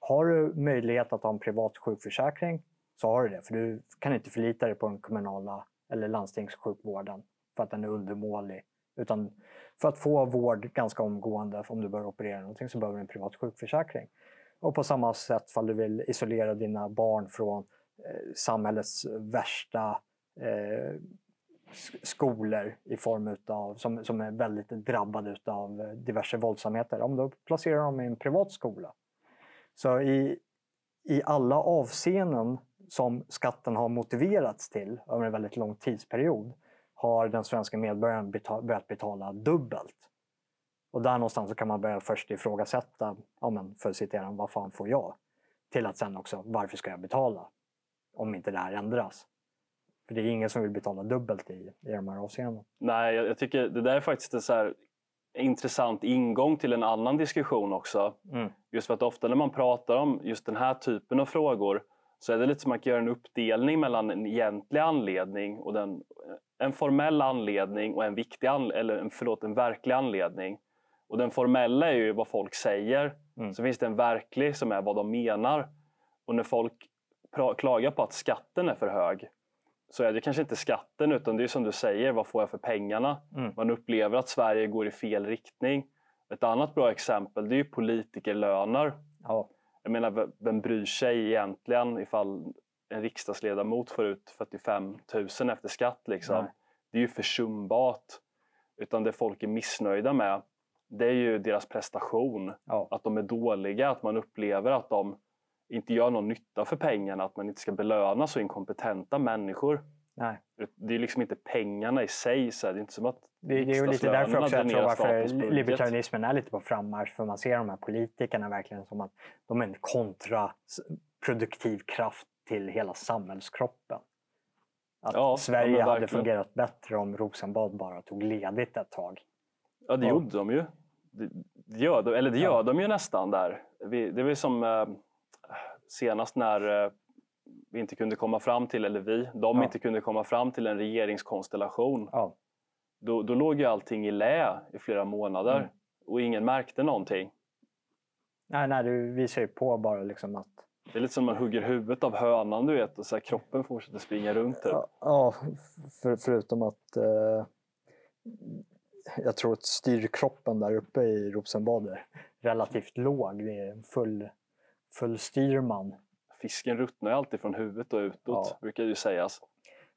Har du möjlighet att ha en privat sjukförsäkring så har du det, för du kan inte förlita dig på den kommunala eller landstingssjukvården för att den är undermålig. Utan för att få vård ganska omgående, om du bör operera någonting, så behöver du en privat sjukförsäkring. Och på samma sätt, om du vill isolera dina barn från eh, samhällets värsta eh, skolor i form utav, som, som är väldigt drabbade av eh, diverse våldsamheter, om då placerar de dem i en privat skola. Så i, i alla avseenden som skatten har motiverats till över en väldigt lång tidsperiod har den svenska medborgaren beta- börjat betala dubbelt. Och där någonstans så kan man börja först ifrågasätta, ja men för att citera, vad fan får jag? Till att sen också, varför ska jag betala? Om inte det här ändras. För det är ingen som vill betala dubbelt i, i de här avseendena. Nej, jag, jag tycker det där är faktiskt en så här intressant ingång till en annan diskussion också. Mm. Just för att ofta när man pratar om just den här typen av frågor så är det lite som att man kan göra en uppdelning mellan en egentlig anledning och den, en formell anledning och en viktig an, eller en, förlåt, en verklig anledning. Och den formella är ju vad folk säger. Mm. Så finns det en verklig som är vad de menar. Och när folk klagar på att skatten är för hög så är det kanske inte skatten utan det är som du säger, vad får jag för pengarna? Mm. Man upplever att Sverige går i fel riktning. Ett annat bra exempel det är ju politikerlöner. Ja, Jag menar, vem bryr sig egentligen ifall en riksdagsledamot får ut 45 000 efter skatt? Liksom. Det är ju försumbart. Utan det folk är missnöjda med, det är ju deras prestation. ja. Att de är dåliga, att man upplever att de inte gör någon nytta för pengarna, att man inte ska belöna så inkompetenta människor. Nej. Det är liksom inte pengarna i sig. Så här, det är inte som att Det, det är ju lite därför också jag tror varför libertarianismen är lite på frammarsch. För man ser de här politikerna verkligen som att de är en kontraproduktiv kraft till hela samhällskroppen. Att Ja, ja, Sverige men hade fungerat bättre om Rosenbad bara tog ledigt ett tag. Ja, det Ja. gjorde de ju. Det, det gör de, eller det gör Ja. de ju nästan där. Vi, det var ju som eh, senast när eh, vi inte kunde komma fram till, eller vi, de Ja. inte kunde komma fram till en regeringskonstellation. Ja. Då, då låg ju allting i lä i flera månader Mm. och ingen märkte någonting. Nej, nej, du visar ju på bara liksom att Det är lite som man hugger huvudet av hönan du vet och så kroppen fortsätter springa runt. Typ. Ja, ja för, förutom att eh, jag tror att styrkroppen där uppe i Rosenbad är relativt låg. Det är en full, full styrman. Fisken ruttnar alltid från huvudet och utåt Ja. brukar ju sägas.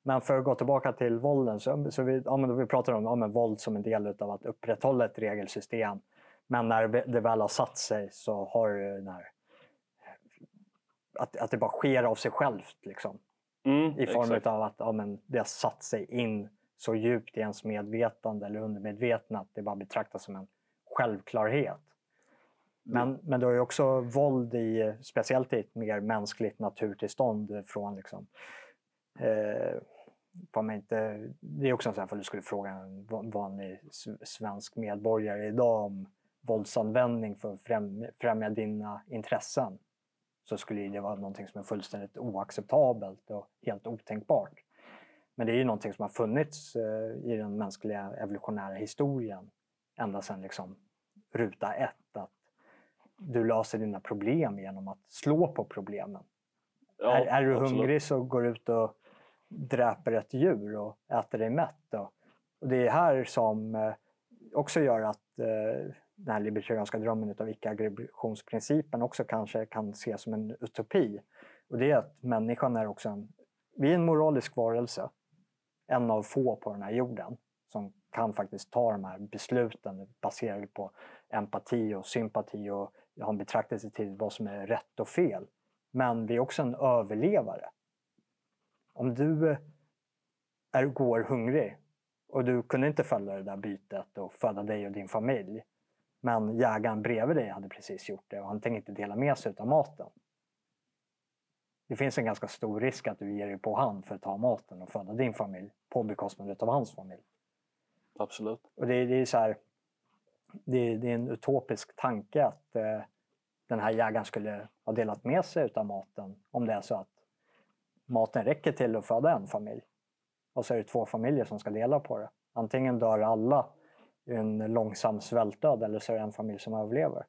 Men för att gå tillbaka till vålden, så, så vi, ja, men vi pratar om ja, men våld som en del av att upprätthålla ett regelsystem. Men när det väl har satt sig så har det den här, att, att det bara sker av sig självt. Liksom. Mm, I form exakt. av att ja, men det har satt sig in så djupt i ens medvetande eller undermedvetna att det bara betraktas som en självklarhet. Men, men då är ju också våld i, speciellt i ett mer mänskligt naturtillstånd från liksom, eh, man inte, det är också en sån här, för du skulle fråga en va- vanlig svensk medborgare idag om våldsanvändning för att främ, främja dina intressen så skulle det vara någonting som är fullständigt oacceptabelt och helt otänkbart. Men det är ju någonting som har funnits eh, i den mänskliga evolutionära historien ända sedan liksom ruta ett. Att du löser dina problem genom att slå på problemen. Ja, är, är du absolut. hungrig så går du ut och dräper ett djur och äter dig mätt. Då. Och det är här som eh, också gör att eh, den här libertarianska drömmen utav icke-aggressionsprincipen också kanske kan ses som en utopi. Och det är att människan är också en, vi är en moralisk varelse. En av få på den här jorden som kan faktiskt ta de här besluten baserade på empati och sympati och ha en betraktelse till vad som är rätt och fel. Men vi är också en överlevare. Om du är, går hungrig och du kunde inte följa det där bytet och föda dig och din familj. Men jägaren bredvid dig hade precis gjort det och han tänker inte dela med sig av maten. Det finns en ganska stor risk att du ger dig på han för att ta maten och föda din familj på bekostnad av hans familj. Absolut. Och det, det är så här, det, det är en utopisk tanke att eh, den här jägaren skulle ha delat med sig av maten om det är så att maten räcker till att föda en familj. Och så är det två familjer som ska dela på det. Antingen dör alla i en långsam svältdöd eller så är det en familj som överlever.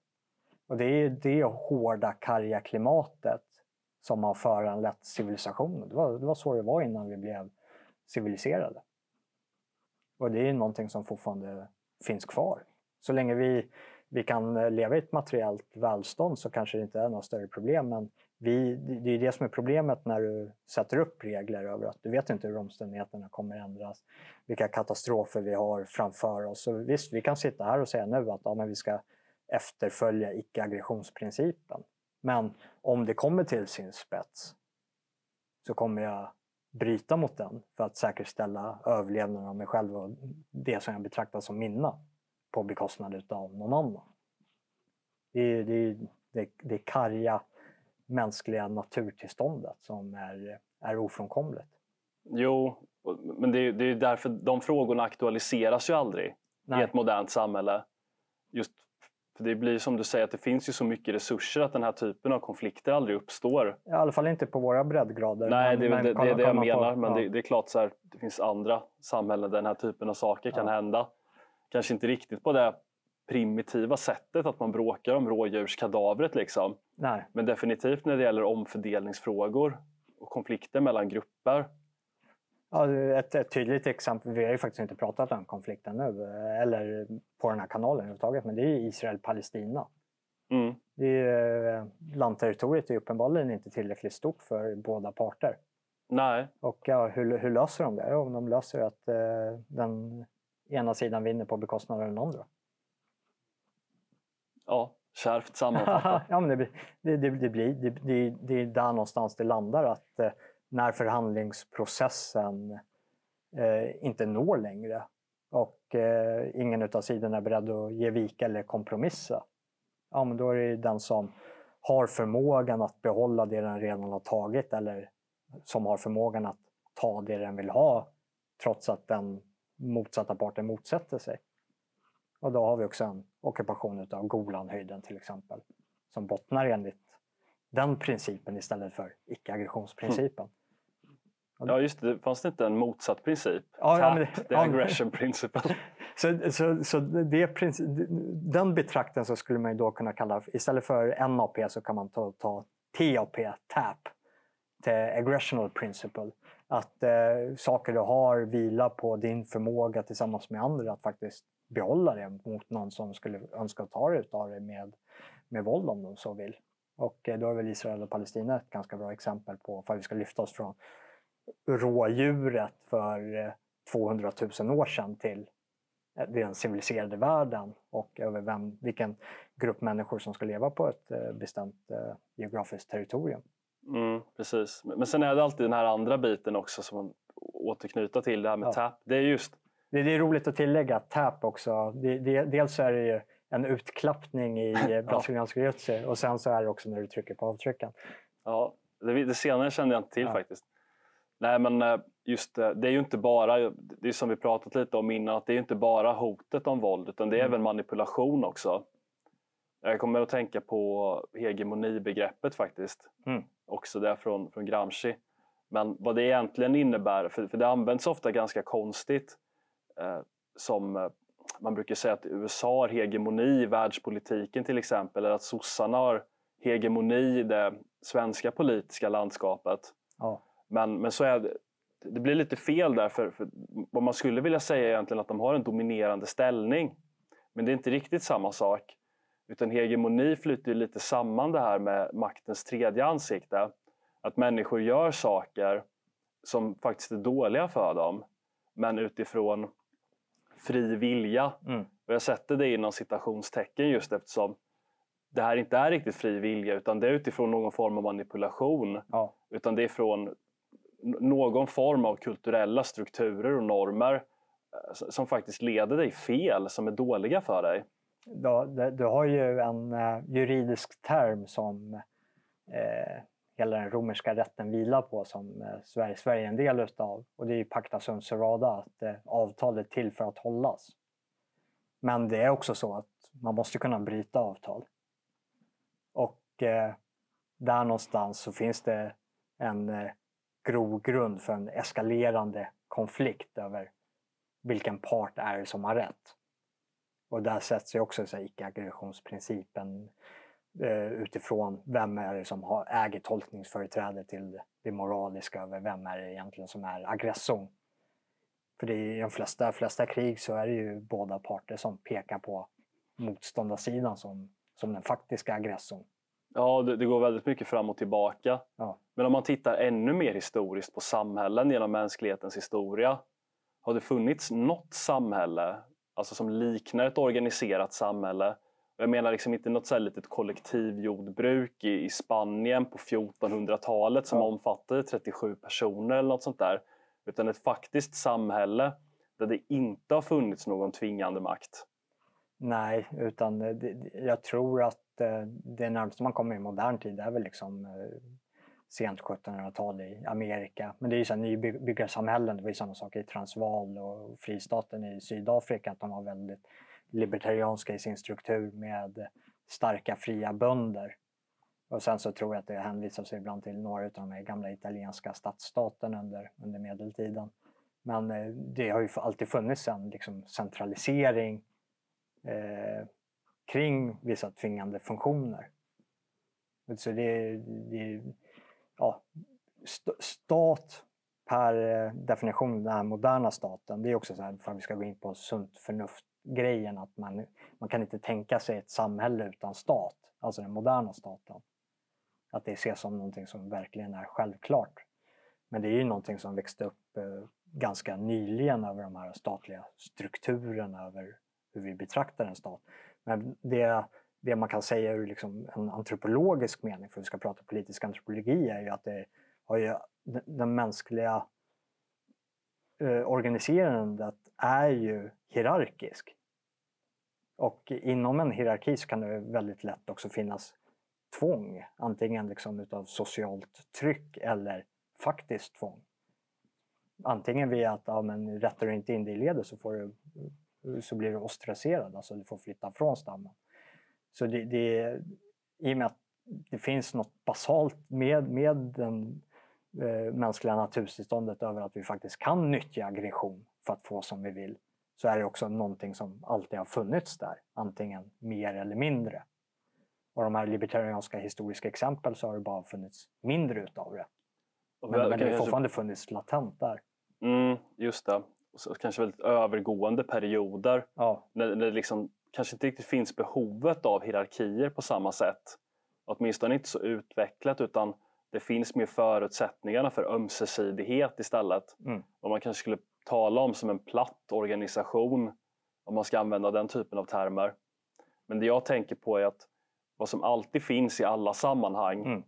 Och det är det hårda, karga klimatet som har föranlett civilisationen. Det var, det var så det var innan vi blev civiliserade. Och det är någonting som fortfarande finns kvar. Så länge vi, vi kan leva i ett materiellt välstånd så kanske det inte är något större problem. Men vi, det det är det som är problemet när du sätter upp regler över att du vet inte hur omständigheterna kommer ändras. Vilka katastrofer vi har framför oss. Så visst, vi kan sitta här och säga nu att ja, men vi ska efterfölja icke-aggressionsprincipen. Men om det kommer till sin spets så kommer jag bryta mot den för att säkerställa överlevnaden av mig själv och det som jag betraktar som mina på bekostnad av någon annan. Det är det, det, det karga mänskliga naturtillståndet som är, är ofrånkomligt. Jo, men det är, det är därför de frågorna aktualiseras ju aldrig i Nej. ett modernt samhälle. Just det blir som du säger att det finns ju så mycket resurser att den här typen av konflikter aldrig uppstår. I alla fall inte på våra breddgrader. Nej, men- det men det, det, är det jag menar. på- men ja. det, det är klart så här, det finns andra samhällen där den här typen av saker kan Ja. hända. Kanske inte riktigt på det primitiva sättet att man bråkar om rådjurskadavret liksom. Nej. Men definitivt när det gäller omfördelningsfrågor och konflikter mellan grupper. Ja, ett, ett tydligt exempel, vi har ju faktiskt inte pratat om konflikten nu, eh, eller på den här kanalen överhuvudtaget, men det är Israel-Palestina. Mm. Det är, eh, landterritoriet är uppenbarligen inte tillräckligt stort för båda parter. Nej, Och ja, hur, hur löser de det? Jo, de löser att eh, den ena sidan vinner på bekostnad av den andra. ja, kärvt sammanfattat. ja, men det, blir- det, det, det, blir, det, det, det är där någonstans det landar. att eh, när förhandlingsprocessen eh, inte når längre och eh, ingen av sidorna är beredd att ge vika eller kompromissa. Ja, men då är det den som har förmågan att behålla det den redan har tagit eller som har förmågan att ta det den vill ha trots att den motsatta parten motsätter sig. Och då har vi också en ockupation av Golanhöjden till exempel. Som bottnar enligt den principen istället för icke-aggressionsprincipen. Ja, just det. Fanns det inte en motsatt princip? Ja, ja, Tap, men det- the ja, aggression principle. Så, så, så det den betraktelsen skulle man ju då kunna kalla, istället för NAP så kan man ta, ta TAP, TAP, the aggressional principle. Att eh, saker du har vilar på din förmåga tillsammans med andra att faktiskt behålla det mot någon som skulle önska ta det utav dig med, med våld om de så vill. Och eh, då är väl Israel och Palestina ett ganska bra exempel på för att vi ska lyfta oss från rådjuret för eh, 200 000 år sedan till eh, den civiliserade världen och över vem, vilken grupp människor som ska leva på ett eh, bestämt eh, geografiskt territorium. Mm, precis. Men sen är det alltid den här andra biten också som man återknyter till, det här med Ja. tap. Det är just Det, det är roligt att tillägga att TAP också, det, det, dels är det ju en utklappning i eh, brasiliansk jiu och sen så är det också när du trycker på avtrycken. Ja, det, det senare kände jag inte till Ja. faktiskt. Nej, men eh, just det, det är ju inte bara, det är som vi pratat lite om innan, att det är inte bara hotet om våld utan det är Mm. även manipulation också. Jag kommer att tänka på hegemonibegreppet faktiskt. Mm. Också det från, från Gramsci. Men vad det egentligen innebär, för, för det används ofta ganska konstigt. Eh, som, eh, man brukar säga att USA har hegemoni i världspolitiken till exempel, eller att sossarna har hegemoni i det svenska politiska landskapet. Ja. Men, men så är det, det blir lite fel där, för, för vad man skulle vilja säga är egentligen att de har en dominerande ställning. Men det är inte riktigt samma sak. Utan hegemoni flyter lite samman det här med maktens tredje ansikte. Att människor gör saker som faktiskt är dåliga för dem, men utifrån fri vilja. Mm. Och jag sätter det inom citationstecken just eftersom det här inte är riktigt fri vilja utan det är utifrån någon form av manipulation. Ja. Utan det är från någon form av kulturella strukturer och normer eh, som faktiskt leder dig fel, som är dåliga för dig. Du, du, har ju en eh, juridisk term som eh, hela den romerska rätten vilar på som eh, Sverige, Sverige är en del utav. Och det är ju pacta sunt servanda, att eh, avtal är till för att hållas. Men det är också så att man måste kunna bryta avtal. Och eh, där någonstans så finns det en eh, grogrund för en eskalerande konflikt över vilken part är det som har rätt. Och där sätts ju också så här icke-aggressionsprincipen eh, utifrån vem är det som har, äger tolkningsföreträde till det moraliska över vem är det egentligen som är aggressorn. För det är, i de flesta, flesta krig så är det ju båda parter som pekar på motståndarsidan som, som den faktiska aggressorn. Ja, det, det går väldigt mycket fram och tillbaka. Ja. Men om man tittar ännu mer historiskt på samhällen genom mänsklighetens historia. Har det funnits något samhälle alltså som liknar ett organiserat samhälle? Jag menar liksom inte något så här litet kollektivjordbruk i, i Spanien på 1400-talet som Ja. omfattade 37 personer eller något sånt där. Utan ett faktiskt samhälle där det inte har funnits någon tvingande makt. Nej, utan jag tror att Eh, det närmaste man kommer i modern tid är väl liksom eh, sent 1700-tal i Amerika. Men det är ju så här nybyggarsamhällen, det var ju samma sak i Transvaal och fristaten i Sydafrika, att de var väldigt libertarianska i sin struktur med starka fria bönder. Och sen så tror jag att det hänvisas ibland till några av de här gamla italienska stadsstaterna under, under medeltiden. Men eh, det har ju alltid funnits en liksom, centralisering eh, kring vissa tvingande funktioner. Så det, det ja, st- stat per eh, definition, den här moderna staten, det är också så här, för att vi ska gå in på sunt förnuft-grejen, att man, man kan inte tänka sig ett samhälle utan stat, alltså den moderna staten. Att det ses som någonting som verkligen är självklart. Men det är ju någonting som växte upp eh, ganska nyligen över de här statliga strukturerna, över hur vi betraktar en stat. Men det, det man kan säga ur liksom en antropologisk mening, för vi ska prata politisk antropologi, är ju att det har ju, den, mänskliga eh, organiserandet är ju hierarkisk. Och inom en hierarki så kan det väldigt lätt också finnas tvång, antingen liksom utav socialt tryck eller faktiskt tvång. Antingen via att ja, men rättar du inte in dig i ledet så, får du, så blir du ostraciserad, alltså du får flytta från stammen. Så det, det, i och med att det finns något basalt med, med den eh, mänskliga naturtillståndet över att vi faktiskt kan nyttja aggression för att få som vi vill, så är det också någonting som alltid har funnits där, antingen mer eller mindre. Och de här libertarianska historiska exempel så har det bara funnits mindre utav det. Men, väl- men det har fortfarande funnits latent där. Mm, just det. Så kanske väldigt övergående perioder Ja, när, när det liksom kanske inte riktigt finns behovet av hierarkier på samma sätt. Åtminstone inte så utvecklat utan det finns mer förutsättningarna för ömsesidighet istället. Mm. Och man kanske skulle tala om som en platt organisation om man ska använda den typen av termer. Men det jag tänker på är att vad som alltid finns i alla sammanhang Mm.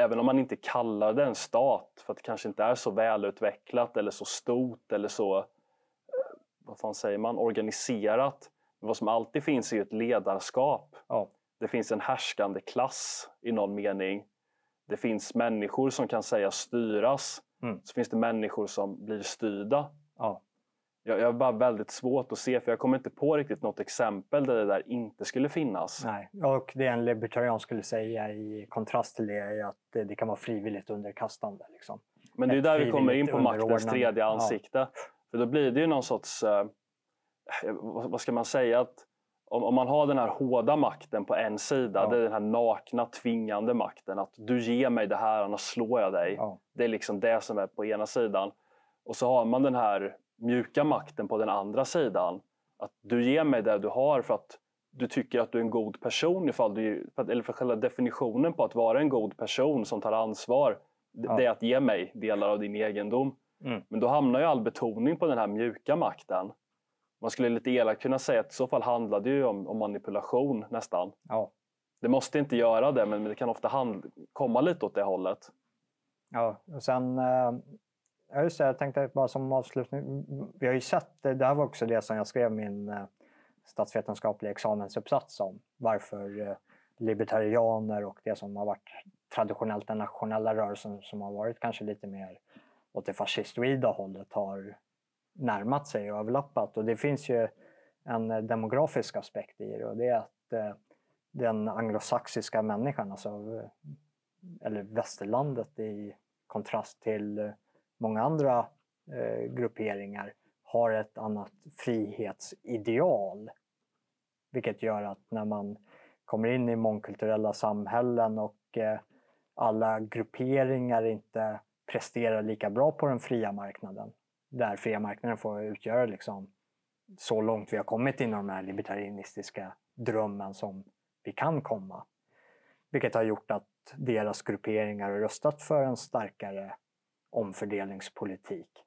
Även om man inte kallar det en stat för att det kanske inte är så välutvecklat eller så stort eller så eh, vad fan säger man, organiserat. Men vad som alltid finns är ju ett ledarskap. ja, Det finns en härskande klass i någon mening. Det finns människor som kan sägas styras. Mm. Så finns det människor som blir styrda. ja. Jag, jag har bara väldigt svårt att se, för jag kommer inte på riktigt något exempel där det där inte skulle finnas. Nej. Och det en libertarian skulle säga i kontrast till det är att det, kan vara frivilligt underkastande. Liksom. Men det är Ett där vi kommer in på maktens tredje Ja. ansikte. För då blir det ju någon sorts... eh, eh, vad ska man säga, att om, om man har den här hårda makten på en sida, Ja. det är den här nakna tvingande makten, att du ger mig det här annars slår jag dig. Ja. Det är liksom det som är på ena sidan. Och så har man den här mjuka makten på den andra sidan. Att du ger mig det du har för att du tycker att du är en god person. Ifall du, för att- eller för själva definitionen på att vara en god person som tar ansvar. Ja. Det är att ge mig delar av din egendom. Mm. Men då hamnar ju all betoning på den här mjuka makten. Man skulle lite elakt kunna säga att i så fall handlar det ju om, om manipulation nästan. Ja. Det måste inte göra det, men det kan ofta hand, komma lite åt det hållet. Ja, och sen... eh, Ja, just det, jag tänkte bara som avslutning. Vi har ju sett, eh, det här var också det som jag skrev min eh, statsvetenskapliga examensuppsats om. Varför eh, libertarianer och det som har varit traditionellt den nationella rörelsen som har varit kanske lite mer åt det fascistoida hållet har närmat sig och överlappat. Och det finns ju en demografisk aspekt i det och det är att den anglosaxiska människan, alltså, eller västerlandet i kontrast till många andra eh, grupperingar, har ett annat frihetsideal. Vilket gör att när man kommer in i mångkulturella samhällen och eh, alla grupperingar inte presterar lika bra på den fria marknaden, där fria marknaden får utgöra liksom så långt vi har kommit inom den här libertarianistiska drömmen som vi kan komma. Vilket har gjort att deras grupperingar har röstat för en starkare omfördelningspolitik.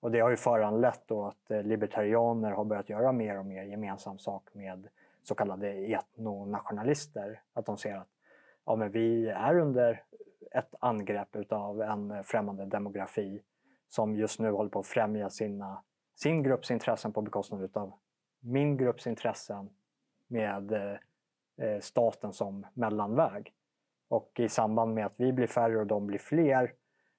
Och det har ju föranlett då att eh, libertarianer har börjat göra mer och mer gemensam sak med så kallade etnonationalister. Att de ser att ja, men vi är under ett angrepp utav en främmande demografi som just nu håller på att främja sina, sin grupps intressen på bekostnad utav min grupps intressen med eh, eh staten som mellanväg. Och i samband med att vi blir färre och de blir fler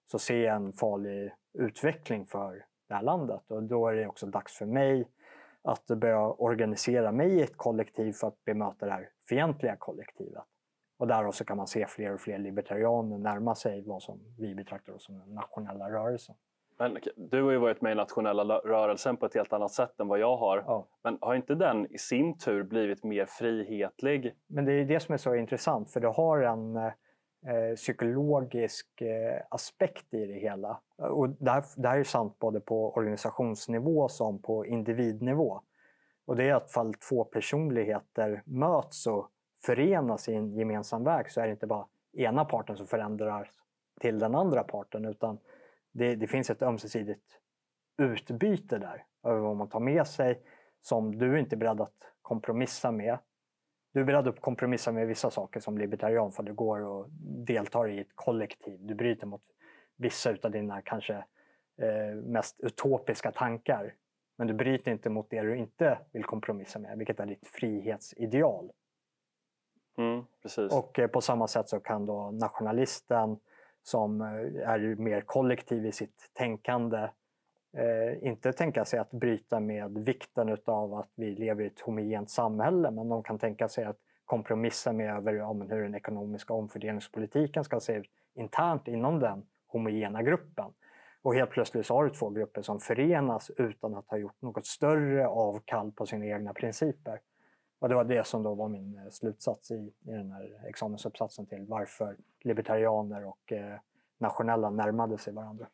så ser jag en farlig utveckling för det här landet. Och då är det också dags för mig att börja organisera mig i ett kollektiv för att bemöta det här fientliga kollektivet. Och därav så kan man se fler och fler libertarianer närma sig vad som vi betraktar som den nationella rörelsen. Men du har ju varit med i nationella rörelsen på ett helt annat sätt än vad jag har. Ja. Men har inte den i sin tur blivit mer frihetlig? Men det är det som är så intressant för du har en eh, psykologisk eh, aspekt i det hela. Och det, här, det här är sant både på organisationsnivå som på individnivå. Och det är att fall två personligheter möts och förenas i en gemensam väg så är det inte bara ena parten som förändras till den andra parten utan det, det finns ett ömsesidigt utbyte där över vad man tar med sig som du inte är beredd att kompromissa med du är beredd att kompromissa med vissa saker som libertarian för du går och deltar i ett kollektiv. Du bryter mot vissa utav dina kanske eh, mest utopiska tankar. Men du bryter inte mot det du inte vill kompromissa med, vilket är ditt frihetsideal. Mm. Och eh, på samma sätt så kan då nationalisten som eh, är mer kollektiv i sitt tänkande eh, inte tänka sig att bryta med vikten utav att vi lever i ett homogent samhälle men de kan tänka sig att kompromissa med över ja, hur den ekonomiska omfördelningspolitiken ska se ut internt inom den homogena gruppen. Och helt plötsligt så har du två grupper som förenas utan att ha gjort något större avkall på sina egna principer. Och det var det som då var min eh, slutsats i, i den här examensuppsatsen till varför libertarianer och eh, nationella närmade sig varandra.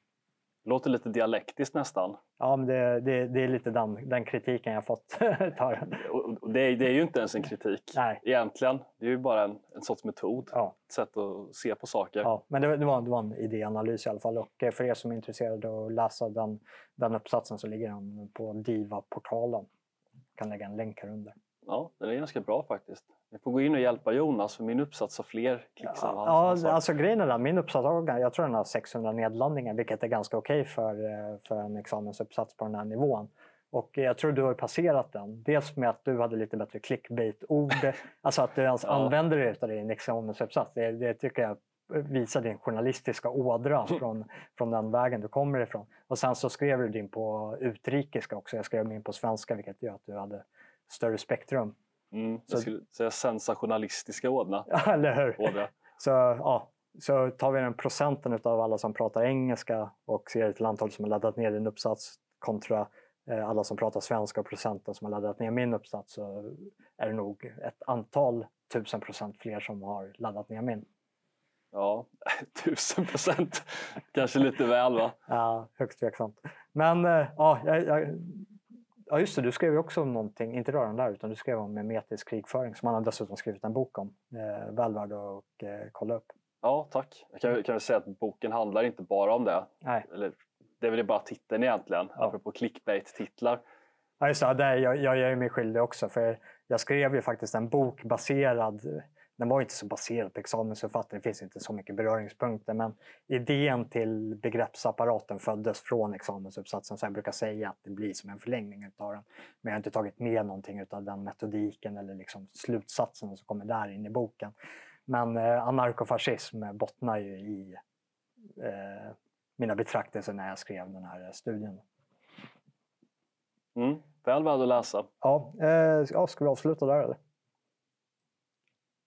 Låter lite dialektiskt nästan. Ja, men det, det, det är lite den, den kritiken jag fått. ta. Och och det, är, det är ju inte ens en kritik Nej. egentligen. Det är ju bara en, en sorts metod, Ja, ett sätt att se på saker. ja. Men det, det, var, det var en idéanalys i alla fall. Och eh, för er som är intresserade av att läsa den, den uppsatsen så ligger den på Diva-portalen. Jag kan lägga en länk här under. Ja, den är ganska bra faktiskt. Ni får gå in och hjälpa Jonas för min uppsats har fler klicks än Ja, har. alltså grejen är den, min uppsats har, jag tror den har 600 nedladdningar vilket är ganska okej för, eh, för en examensuppsats på den här nivån. Och jag tror du har passerat den. Dels med att du hade lite bättre clickbait-ord. alltså att du ens Ja. använder det utav din examensuppsats. Det, det tycker jag visar din journalistiska ådra från, från den vägen du kommer ifrån. Och sen så skrev du din på utrikiska också. Jag skrev min på svenska vilket gör att du hade större spektrum. Mm, Så- jag skulle säga sensationalistiska ådra. Eller hur? ådra. Så, ja, så tar vi den procenten av alla som pratar engelska och ser till antalet som har laddat ner din uppsats kontra eh, alla som pratar svenska och procenten som har laddat ner min uppsats så är det nog ett antal tusen procent fler som har laddat ner min. Ja, tusen procent. Kanske lite väl va? Ja, högst tveksamt. Men eh, ja, jag, jag, ja, just det, du skrev ju också om någonting, inte rörande där, utan du skrev om memetisk krigföring som han har dessutom skrivit en bok om. Eh, väl värd att eh, kolla upp. Ja, tack. Jag kan, kan väl säga att boken handlar inte bara om det. Nej. Eller, det är väl bara titeln egentligen, Ja. apropå clickbait-titlar. Ja, just det, jag, jag gör ju mig skyldig också. För jag skrev ju faktiskt en bok baserad, den var inte så baserad på examensförfattare, det finns inte så mycket beröringspunkter. Men idén till begreppsapparaten föddes från examensuppsatsen. Så jag brukar säga att det blir som en förlängning av den. Men jag har inte tagit med någonting av den metodiken eller liksom slutsatsen som kommer där in i boken. Men eh, anarkofascism bottnar ju i eh, mina betraktelser när jag skrev den här studien. Mm. Väl värd att läsa. Ja, eh, ja, ska vi avsluta där eller?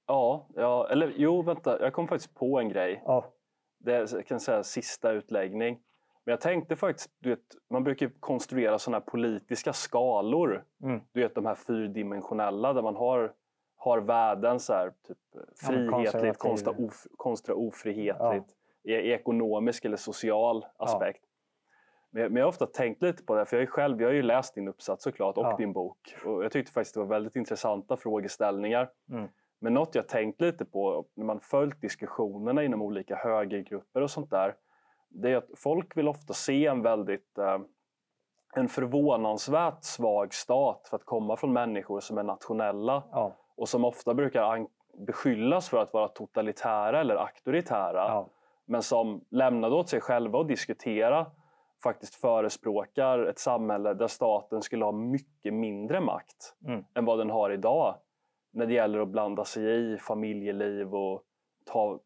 Ja, ja, eller jo, vänta. Jag kom faktiskt på en grej. Ja, Det är jag kan säga sista utläggning. Men jag tänkte faktiskt, du vet, man brukar konstruera sådana här politiska skalor. Mm. Du vet de här fyrdimensionella där man har, har värden så här, typ frihetligt kontra, of, kontra ofrihetligt. E ekonomisk eller social aspekt. Jag- men jag har ofta tänkt lite på det, för jag, är själv, jag har ju läst din uppsats såklart och Ja. din bok. Och jag tyckte faktiskt det var väldigt intressanta frågeställningar. Mm. Men något jag tänkt lite på när man följt diskussionerna inom olika högergrupper och sånt där. Det är att folk vill ofta se en väldigt eh, en förvånansvärt svag stat för att komma från människor som är nationella ja, och som ofta brukar beskyllas för att vara totalitära eller auktoritära ja, men som lämnade åt sig själva att diskutera faktiskt förespråkar ett samhälle där staten skulle ha mycket mindre makt Mm. än vad den har idag när det gäller att blanda sig i familjeliv och ta,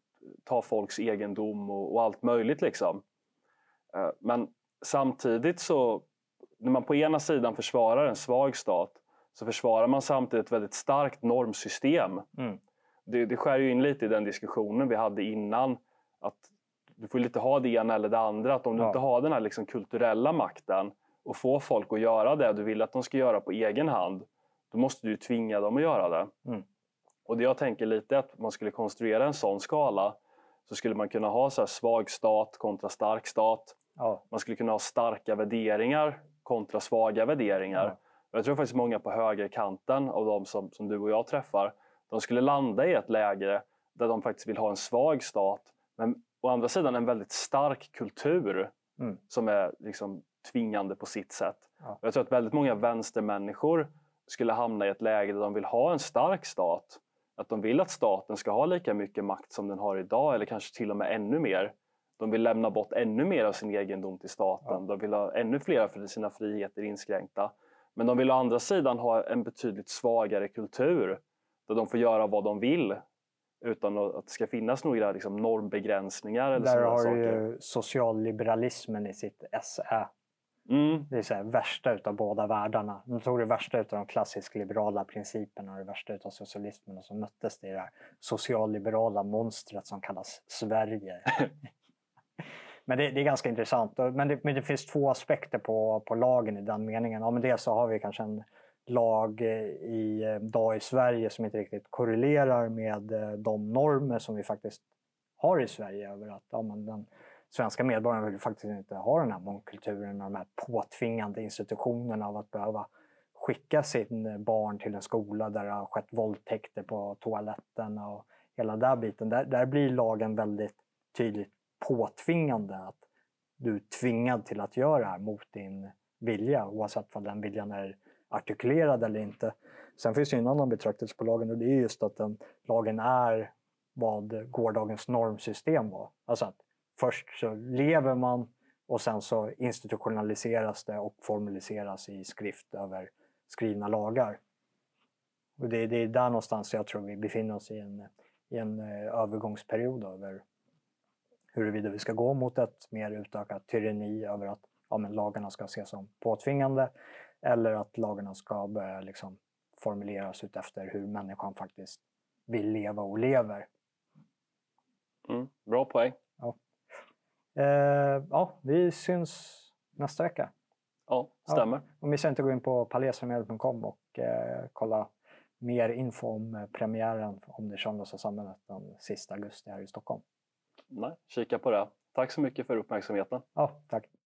ta folks egendom och, och allt möjligt. liksom. Eh, Men samtidigt så, när man på ena sidan försvarar en svag stat så försvarar man samtidigt ett väldigt starkt normsystem. Mm. Det, det skär ju in lite i den diskussionen vi hade innan. Att du får lite ha det ena eller det andra. Att om du Ja. inte har den här liksom kulturella makten och får folk att göra det du vill att de ska göra på egen hand, då måste du ju tvinga dem att göra det. Mm. Och det jag tänker lite är att man skulle konstruera en sån skala så skulle man kunna ha så svag stat kontra stark stat. ja, Man skulle kunna ha starka värderingar kontra svaga värderingar. Ja. Jag tror faktiskt många på högerkanten av de som, som du och jag träffar, de skulle landa i ett läge där de faktiskt vill ha en svag stat, men å andra sidan en väldigt stark kultur Mm. som är liksom tvingande på sitt sätt. Ja. Jag tror att väldigt många vänstermänniskor skulle hamna i ett läge där de vill ha en stark stat. Att de vill att staten ska ha lika mycket makt som den har idag eller kanske till och med ännu mer. De vill lämna bort ännu mer av sin egendom till staten. De vill ha ännu fler av sina friheter inskränkta. Men de vill å andra sidan ha en betydligt svagare kultur där de får göra vad de vill utan att det ska finnas några liksom, normbegränsningar. Eller där har saker. ju socialliberalismen i sitt SE. Mm, Det är så här, värsta utav båda världarna. De tog det värsta utav de klassisk liberala principerna och det värsta utav socialismen och så möttes det i det här socialliberala monstret som kallas Sverige. men det, det är ganska intressant. Men det, men det finns två aspekter på, på lagen i den meningen. Ja, men dels så har vi kanske en lag eh, i, eh, dag i Sverige som inte riktigt korrelerar med eh, de normer som vi faktiskt har i Sverige över att ja, men den svenska medborgarna vill faktiskt inte ha den här mångkulturen och de här påtvingande institutionerna av att behöva skicka sin eh, barn till en skola där det har skett våldtäkter på toaletten och hela den biten. Där, där blir lagen väldigt tydligt påtvingande. Att du är tvingad till att göra det här mot din vilja oavsett om den viljan är artikulerad eller inte. Sen finns det ju en annan betraktelse på lagen och det är just att den, lagen är vad gårdagens normsystem var. Alltså att först så lever man och sen så institutionaliseras det och formaliseras i skrift över skrivna lagar. Och det, det är där någonstans jag tror vi befinner oss i en, i en eh, övergångsperiod över huruvida vi ska gå mot ett mer utökat tyranni över att ja, men lagarna ska ses som påtvingande eller att lagarna ska börja liksom formuleras utefter hur människan faktiskt vill leva och lever. mm, bra poäng. Eh, ja, vi syns nästa vecka. Ja, stämmer. Och missa inte att gå in på palesförmedel.com och eh, kolla mer info om eh, premiären om det söndagsa samhället den sista augusti här i Stockholm. Nej, kika på det. Tack så mycket för uppmärksamheten. Ja, tack.